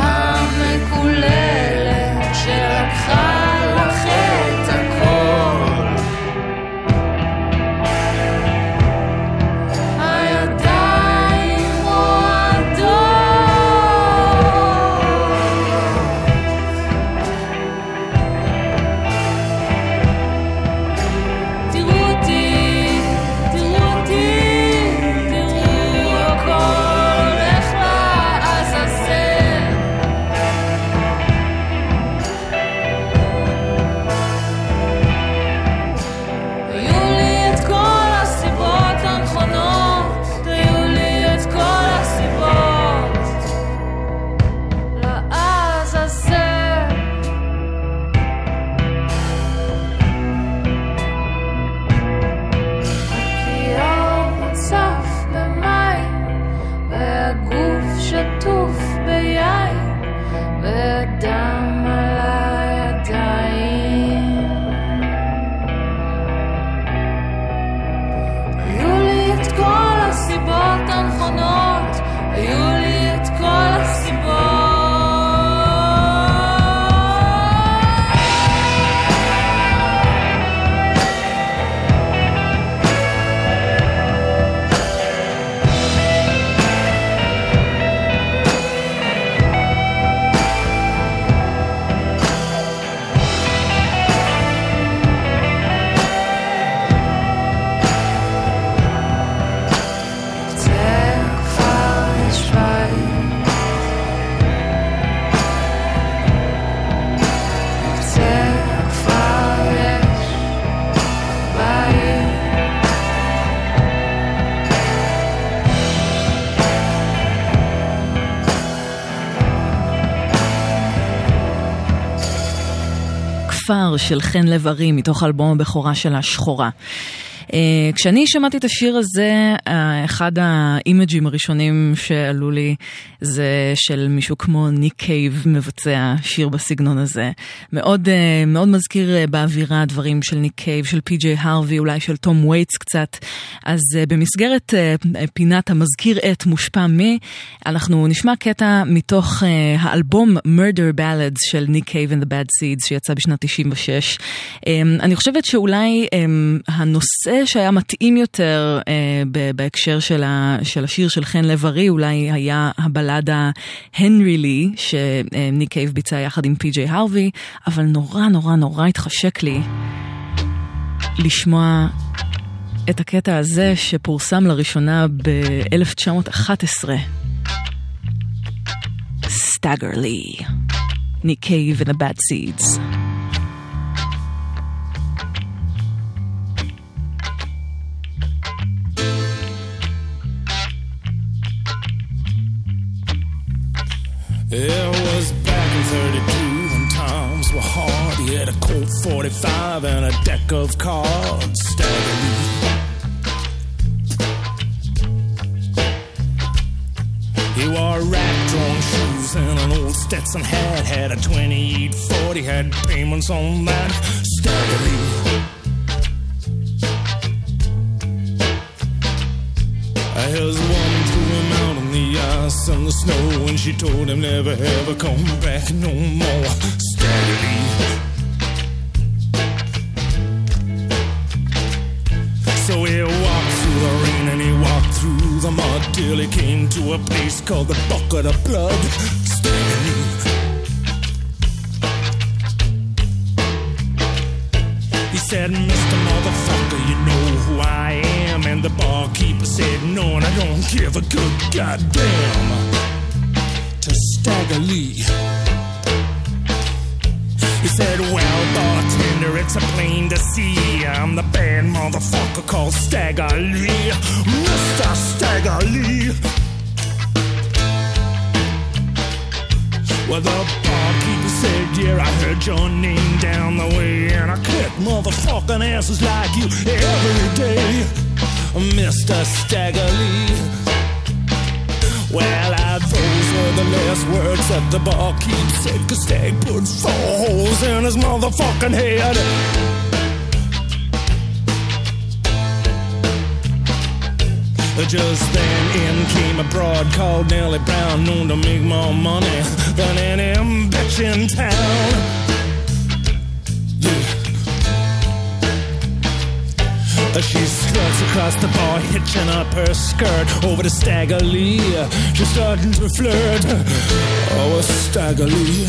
של חן לב-ארי מתוך אלבום הבכורה שלה, שחורה. אה, כשאני שמעתי את השיר הזה, אה, אחד האימג'ים הראשונים שעלו לי זה של מישהו כמו ניק קייב מבצע שיר בסגנון הזה. מאוד, אה, מאוד מזכיר באווירה דברים של ניק קייב, של פי.ג'יי הרווי, אולי של תום וייטס קצת. אז במסגרת פינת המזכיר את מושפע מי, אנחנו נשמע קטע מתוך האלבום Murder Ballads של ניק קייב and the Bad Seeds שיצא בשנת 96. אמ, אני חושבת שאולי אמ, שהיה מתאים יותר אה, בהקשר של, ה, של השיר של חן לב-ארי אולי היה הבלדה Henry Lee, שניק קייב ביצע יחד עם פי.ג'יי הרווי, אבל נורא נורא נורא התחשק לי לשמוע את הקטע הזה שפורסם לראשונה ב-1911. סטאגרלי, ניק קייב and the Bad Seeds. It was back in 32 when times were hard. He had a Colt 45 and a deck of cards. Staggerly. He wore rag-drawn shoes and an old Stetson hat. Had a 2840, had payments on that. Staggerly. His out ice and the snow, and she told him never ever come back no more. Steadily. So he walked through the rain and he walked through the mud till he came to a place called the Bucket of Blood. Steadily. He said, Mr. The barkeeper said, No, and I don't give a good goddamn. To Stagger Lee. He said, Well, bartender, it's a plain to see. I'm the bad motherfucker called Stagger Lee. Mr. Stagger Lee. Well, the barkeeper said, Yeah, I heard your name down the way, and I kick motherfucking asses like you every day, Mr. Staggerly. Well, I, those were the last words that the barkeep said, cause Stag put four holes in his motherfucking head. Just then in came a broad called Nellie Brown, known to make more money than any bitch in town. She struts across the bar, hitching up her skirt over to Stagger Lee. She's starting to flirt. Oh, a Stagger Lee.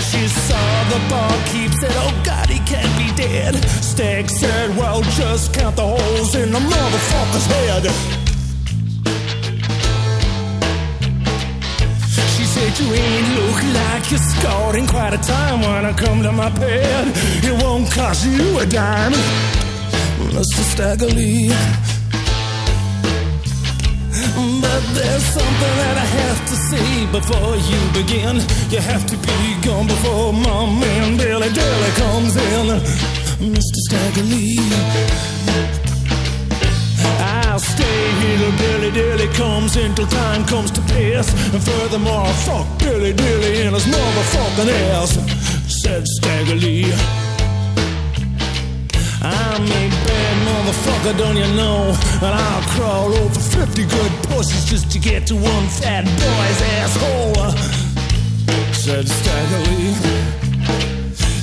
She saw the barkeep, said, Oh God, he can't be dead. Stag said, Well, just count the holes in the motherfucker's head. Ain't look like you're scored in quite a time when I come to my bed. It won't cost you a dime, Mr. Staggerly. But there's something that I have to say before you begin. You have to be gone before my man Billy Dilly comes in. Mr. Staggerly. I'll stay here till Billy Dilly comes until time comes to pass. And furthermore, fuck Billy Dilly in his motherfucking ass. Said Staggerly. I'm a bad motherfucker, don't you know? And I'll crawl over 50 good pussies just to get to one fat boy's asshole. Said Staggerly.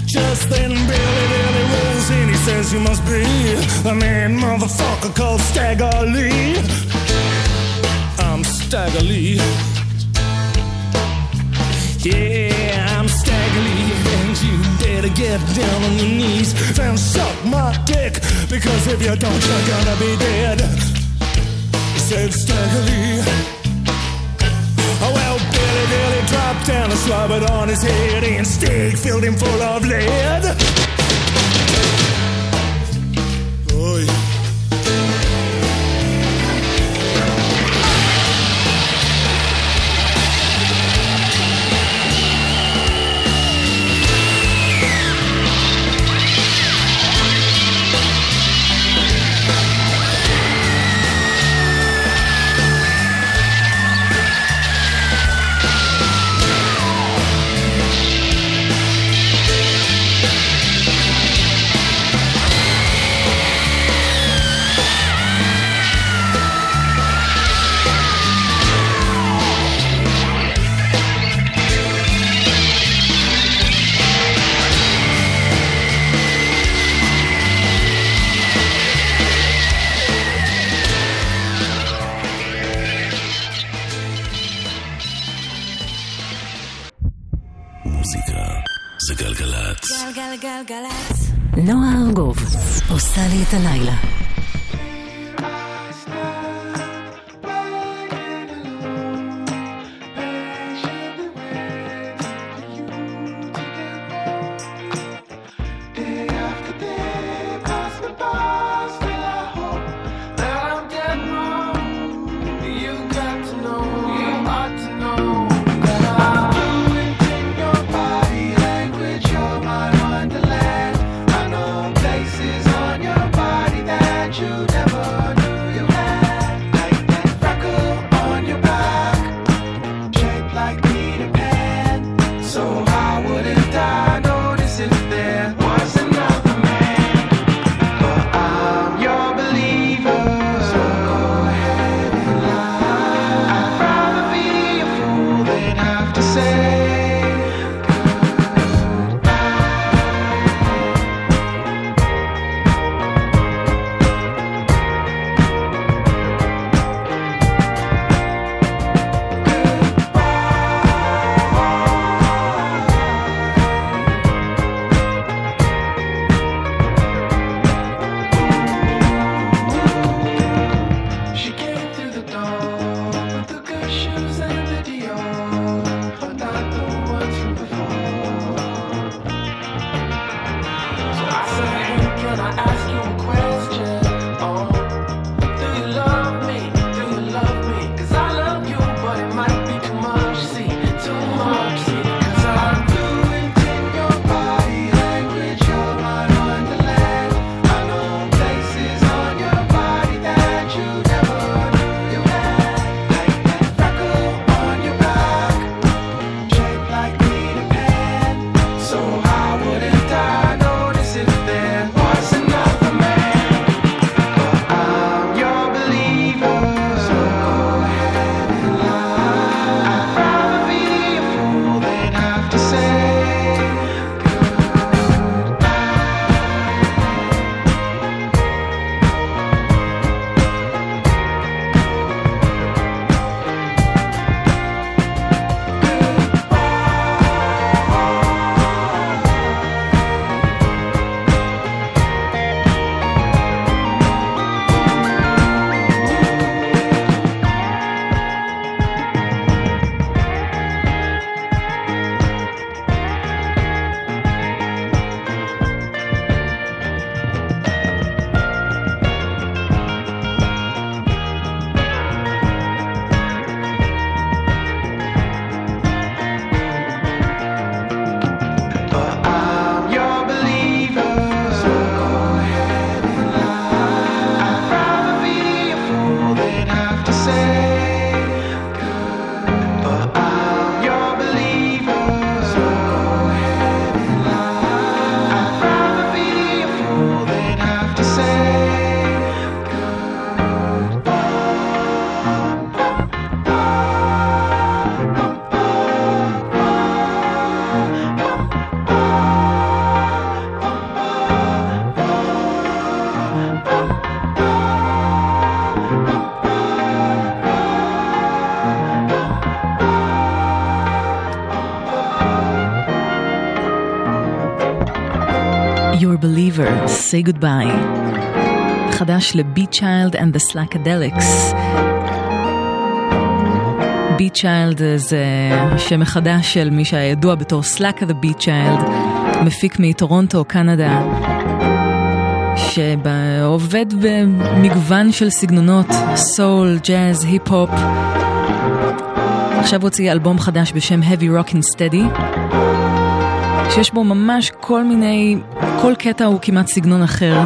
Just then Billy Billy rolls in, he says you must be the man motherfucker called Stagger Lee. I'm Stagger Lee. Yeah, I'm Stagger Lee, and you better get down on your knees and suck my dick, because if you don't, you're gonna be dead. Said Stagger Lee. Billy dropped down and slobbered on his head, and Stig filled him full of lead. עושה לי את הלילה. Say Goodbye. חדש ל-Beat Child and the Slackadelics. Beat Child זה שם מחדש של מי שהיה ידוע בתור Slack the Beat Child, מפיק מטורונטו, קנדה, שעובד במגוון של סגנונות, סול, ג'אז, היפ-הופ. עכשיו הוציא אלבום חדש בשם Heavy Rockin' Steady. שיש בו ממש כל מיני, כל קטע הוא כמעט סגנון אחר.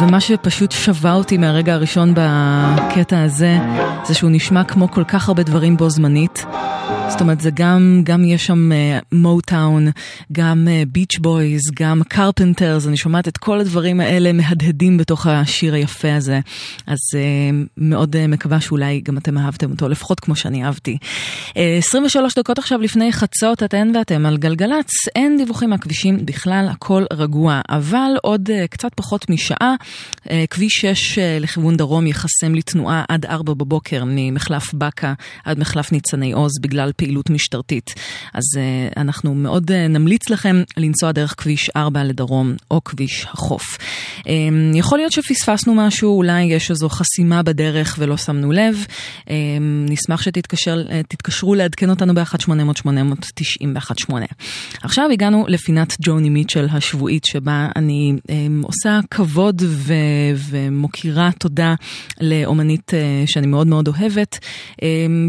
ומה שפשוט שווה אותי מהרגע הראשון בקטע הזה, זה שהוא נשמע כמו כל כך הרבה דברים בו זמנית. זאת אומרת, זה גם, גם יש שם מוטאון, uh, גם ביץ' uh, בויז, גם קרפנטרס, אני שומעת את כל הדברים האלה מהדהדים בתוך השיר היפה הזה. אז uh, מאוד uh, מקווה שאולי גם אתם אהבתם אותו, לפחות כמו שאני אהבתי. Uh, 23 דקות עכשיו לפני חצות, אתן ואתם על גלגלצ, אין דיווחים מהכבישים בכלל, הכל רגוע. אבל עוד uh, קצת פחות משעה, uh, כביש 6 uh, לכיוון דרום יחסם לתנועה עד 4 בבוקר ממחלף בקה עד מחלף ניצני עוז בגלל פעילות משטרתית. אז uh, אנחנו מאוד uh, נמליץ לכם לנסוע דרך כביש 4 לדרום או כביש החוף. Um, יכול להיות שפספסנו משהו, אולי יש איזו חסימה בדרך ולא שמנו לב. נשמח שתתקשרו לעדכן אותנו ב-1-800-890-118. עכשיו הגענו לפינת ג'וני מיטשל השבועית, שבה אני עושה כבוד ו- ומוקירה תודה לאומנית שאני מאוד מאוד אוהבת,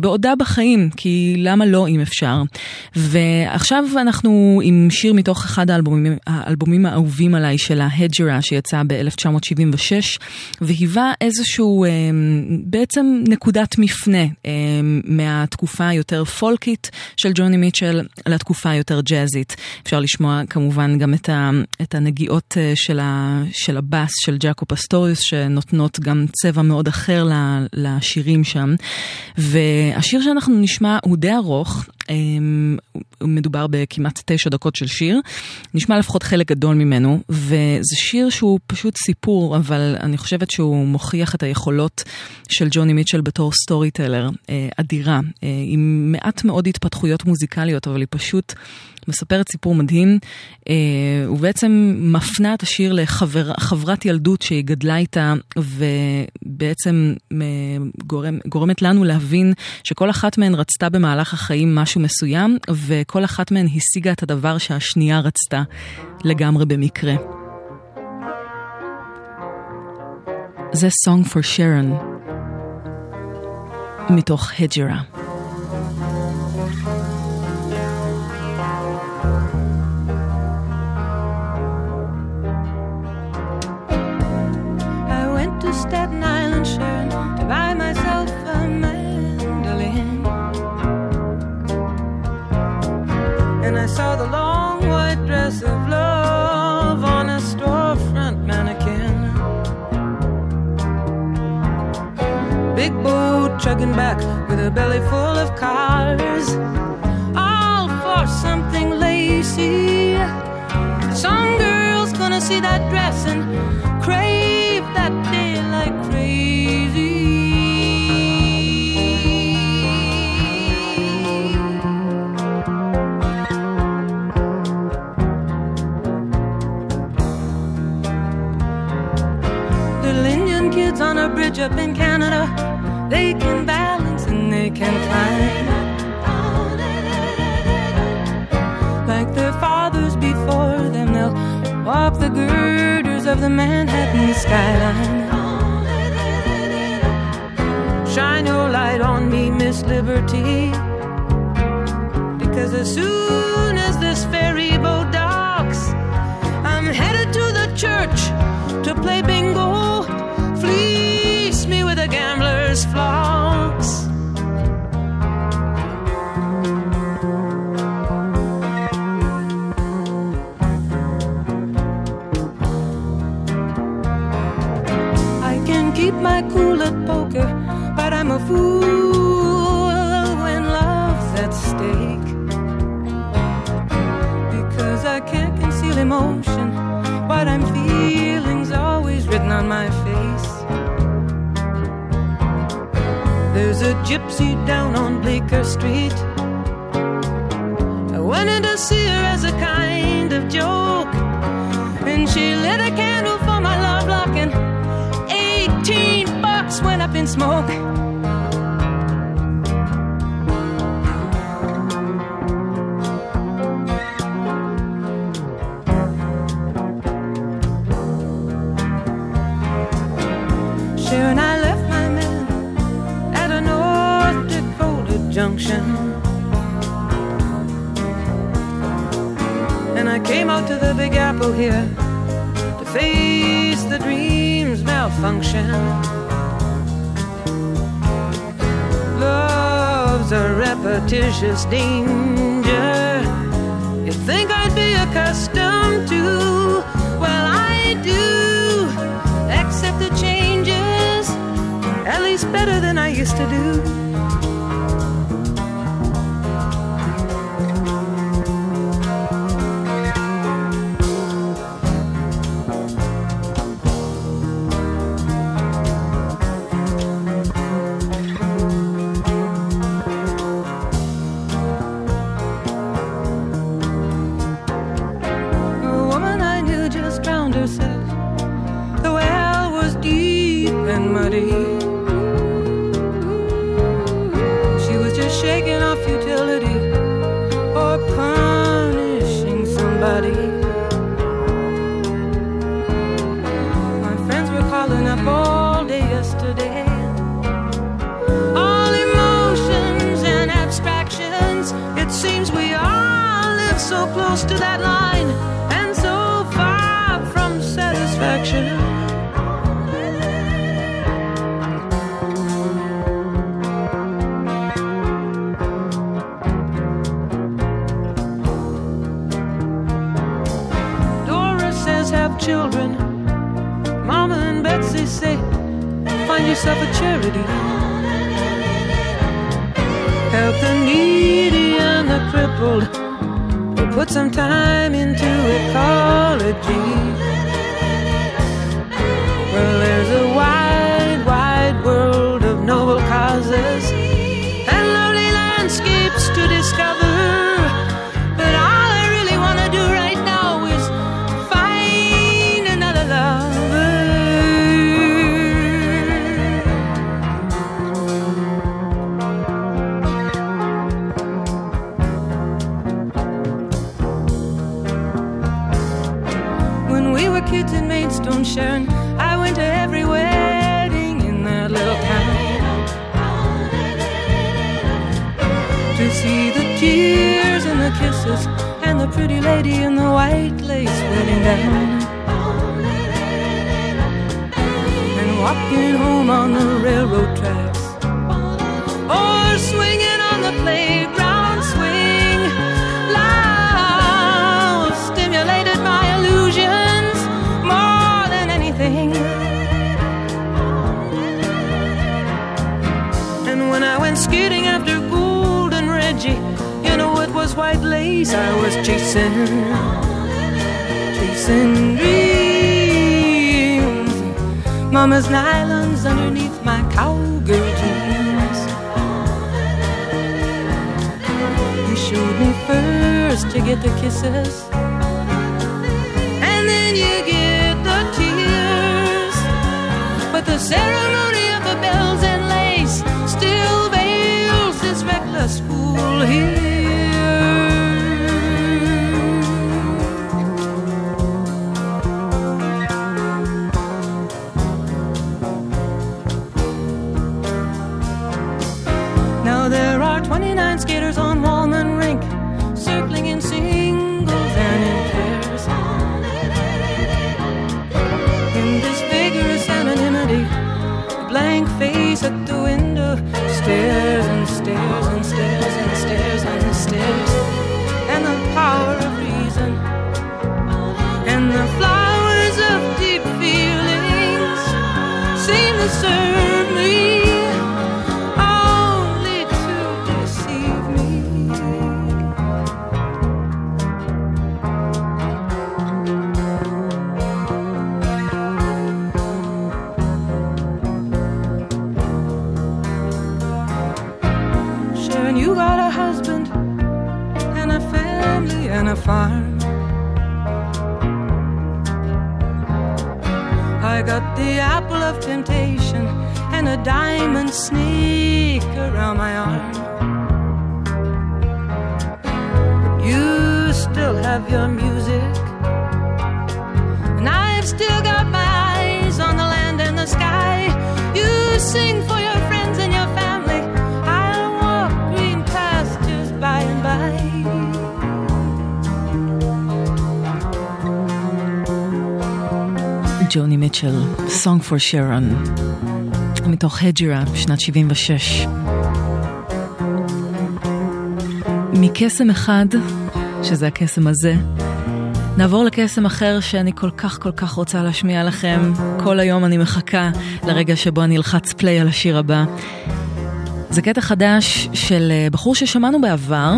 בעודה בחיים, כי למה לא אם אפשר. ועכשיו אנחנו עם שיר מתוך אחד האלבומים, האלבומים האהובים עליי שלה, הג'רה, שיצא ב-1976, והיווה איזשהו אמ, בעצם נקודת מפנה אמ, מהתקופה היותר פולקית של ג'וני מיטשל לתקופה היותר ג'אזית. אפשר לשמוע כמובן גם את, ה, את הנגיעות אה, של, ה, של הבאס של ג'קו פסטוריוס, שנותנות גם צבע מאוד אחר לשירים שם. והשיר שאנחנו נשמע הוא די ארוך, אמ, מדובר בכמעט תשע דקות של שיר, נשמע לפחות חלק גדול ממנו, וזה שיר שהוא פשוט סיפור, אבל אני חושבת שהוא מוכיח את היכולות של ג'וני מיטשל בתור סטורי טלר, אה, אדירה, אה, עם מעט מאוד התפתחויות מוזיקליות, אבל היא פשוט... מספרת סיפור מדהים, אה, ובעצם מפנה את השיר לחברת ילדות שהיא גדלה איתה, ובעצם אה, גורם, גורמת לנו להבין שכל אחת מהן רצתה במהלך החיים משהו מסוים, וכל אחת מהן השיגה את הדבר שהשנייה רצתה לגמרי במקרה. זה Song for Sharon מתוך הג'רה. Saw the long white dress of love on a storefront mannequin. Big boat chugging back with a belly full of cars. All for something lacy. Some girl's gonna see that dress and crave that day up in Canada, they can balance and they can climb. Like their fathers before them, they'll walk the girders of the Manhattan skyline. Shine your light on me, Miss Liberty. Because as soon as this ferry boat docks, I'm headed to the church to play bingo. Gambler's flocks. I can keep my cool at poker, but I'm a fool when love's at stake. Because I can't conceal emotion, what I'm feeling's always written on my face. A gypsy down on Bleecker Street. I went in to see her as a kind of joke, and she lit a candle for my love lock, and 18 bucks went up in smoke. And I came out to the Big Apple here to face the dream's malfunction. Love's a repetitious danger. You'd think I'd be accustomed to, well, I do accept the changes, at least better than I used to do. stairs and stairs and stairs and stairs and stairs. And the power of farm. I got the apple of temptation and a diamond snake around my arm. But you still have your music, and I've still got my eyes on the land and the sky. You sing for ג'וני מיטשל, Song for Sharon, מתוך הג'ירה בשנת 76. מקסם אחד, שזה הקסם הזה, נעבור לקסם אחר שאני כל כך כל כך רוצה להשמיע לכם. כל היום אני מחכה לרגע שבו אני אלחץ פליי על השיר הבא. זה קטע חדש של אה, בחור ששמענו בעבר,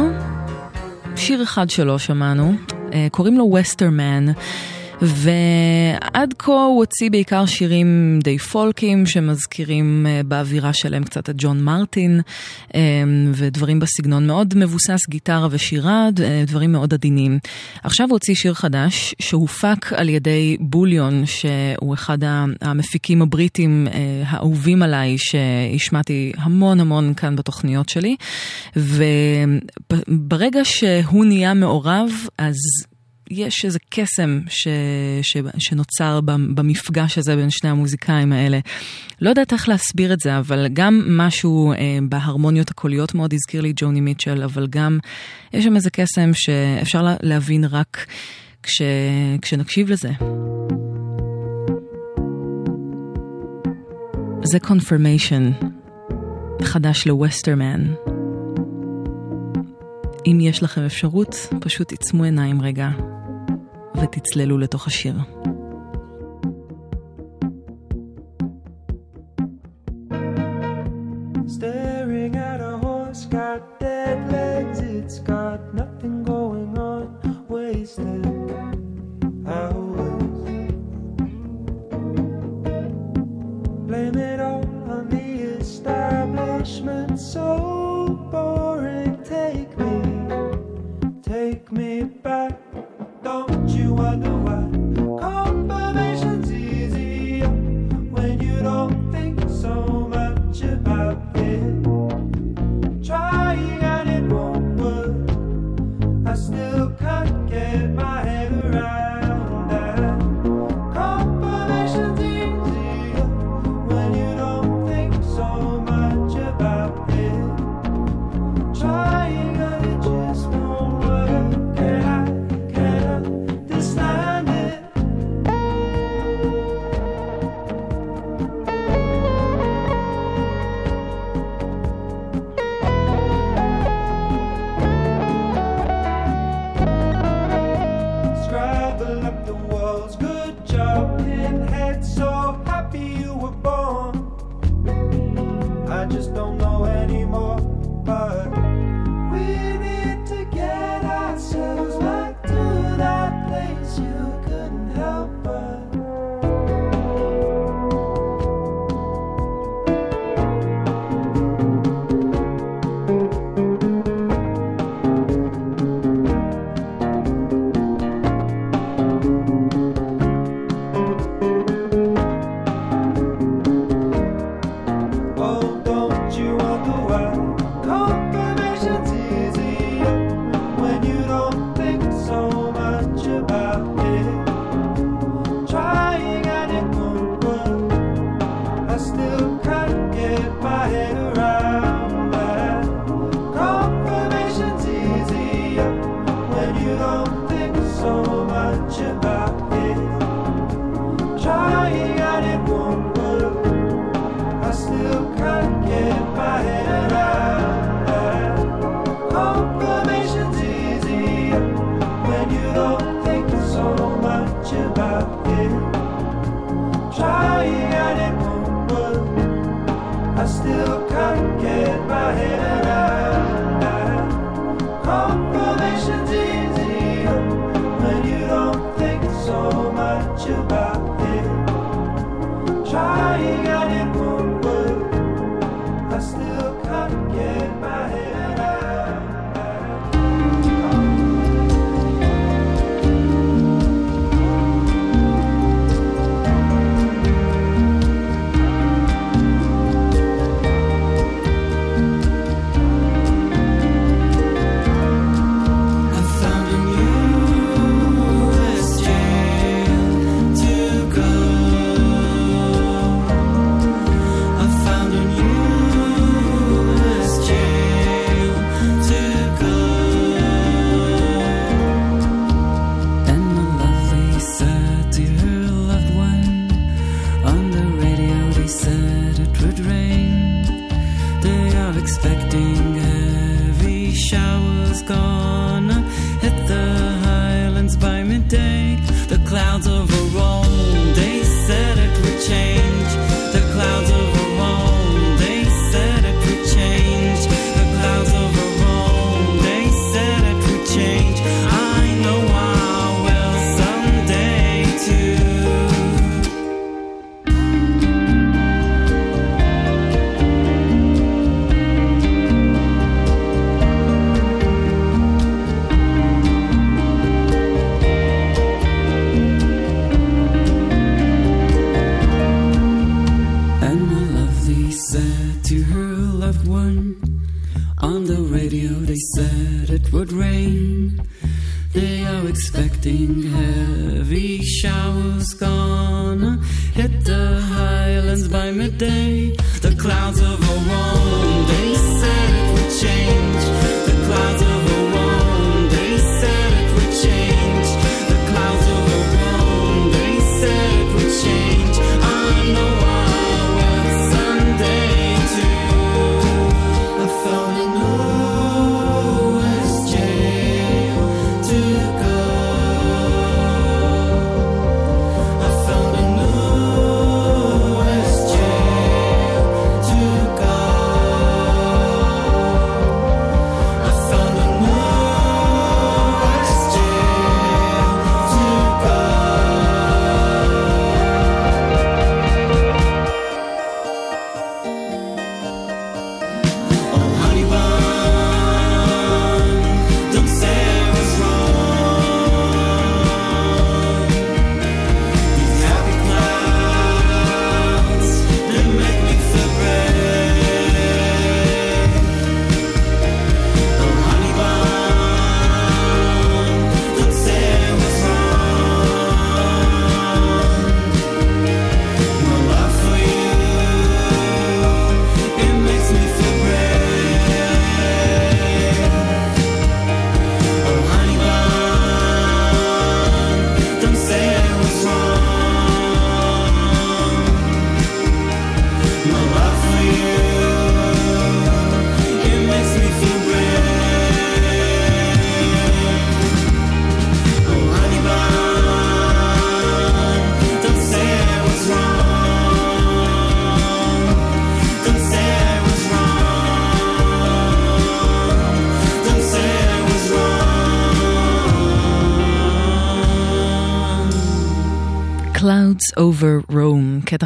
שיר אחד שלו שמענו, אה, קוראים לו וסטרמן. ועד כה הוא הוציא בעיקר שירים די פולקים שמזכירים אה, באווירה שלהם קצת את ג'ון מרטין אה, ודברים בסגנון מאוד מבוסס גיטרה ושירה, אה, דברים מאוד עדינים. עכשיו הוא הוציא שיר חדש שהופק על ידי בוליון שהוא אחד המפיקים הבריטים אה, האהובים עליי שהשמעתי המון המון כאן בתוכניות שלי וברגע שהוא נהיה מעורב אז יש איזה קסם ש, ש, שנוצר במפגש הזה בין שני המוזיקאים האלה. לא יודעת איך להסביר את זה, אבל גם משהו אה, בהרמוניות הקוליות מאוד הזכיר לי ג'וני מיטשל, אבל גם יש שם איזה קסם שאפשר לה, להבין רק כש, כשנקשיב לזה. זה קונפרמיישן חדש לווסטרמן. אם יש לכם אפשרות, פשוט עיצמו עיניים רגע ותצללו לתוך השיר.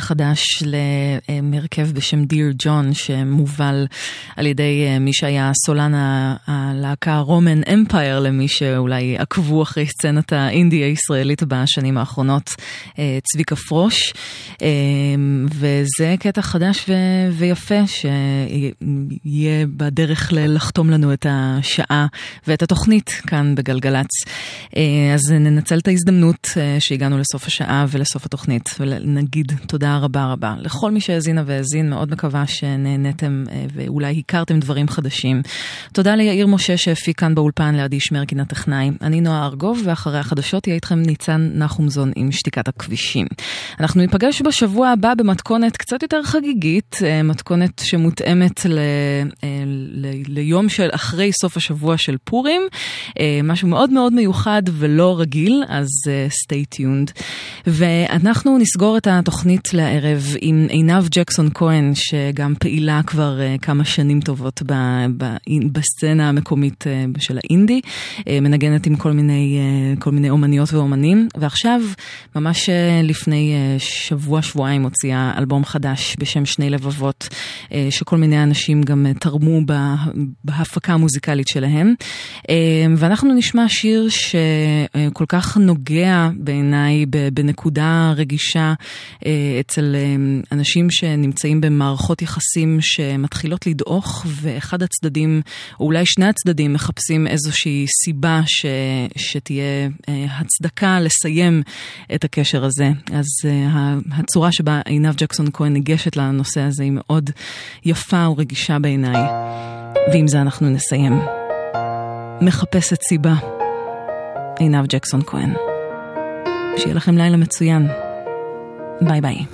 חדש למרכב בשם דיר ג'ון, שמובל על ידי אה, מי שהיה סולן הלהקה רומן אמפייר, למי שאולי עקבו אחרי סצנת האינדי הישראלית בשנים האחרונות, אה, צביקה פרוש. אה, וזה קטע חדש ו- ויפה, שיהיה בדרך לחתום לנו את השעה ואת התוכנית כאן בגלגלצ. אה, אז ננצל את ההזדמנות אה, שהגענו לסוף השעה ולסוף התוכנית, ונגיד תודה רבה רבה לכל מי שהאזינה והאזין, מאוד מקווה שנהנתם אה, ואולי הכרתם דברים חדשים. תודה ליאיר משה שהפיק כאן באולפן לידי שמרקין הטכנאי. אני נועה ארגוב, ואחרי החדשות יהיה איתכם ניצן נחומזון עם שתיקת הכבישים. אנחנו ניפגש בשבוע הבא במתכונת קצת יותר חגיגית, אה, מתכונת שמותאמת ל, אה, ל, ליום של אחרי סוף השבוע של פורים, אה, משהו מאוד מאוד מיוחד ולא רגיל, אז stay tuned. ואנחנו נסגור את התוכנית לערב עם עינב ג'קסון כהן, שגם פעילה כבר כמה שנים טובות ב, ב, בסצנה המקומית של האינדי, מנגנת עם כל מיני, כל מיני אומניות ואומנים, ועכשיו, ממש לפני אה, שבוע-שבועיים הוציאה אלבום חדש בשם שני לבבות, אה, שכל מיני אנשים גם אה, תרמו בה- בהפקה המוזיקלית שלהם. אה, ואנחנו נשמע שיר שכל כך נוגע בעיניי בנקודה רגישה אצל אנשים שנמצאים במערכות יחסים שמתחילות לדעוך, ואחד הצדדים, או אולי שני הצדדים, מחפשים איזושהי סיבה ש, שתהיה הצדקה לסיים את הקשר הזה. אז הצורה שבה עינב ג'קסון כהן ניגשת לנושא הזה היא מאוד יפה ורגישה בעיניי. ועם זה אנחנו נסיים. מחפשת סיבה. עינב ג'קסון כהן. שיהיה לכם לילה מצוין. ביי ביי.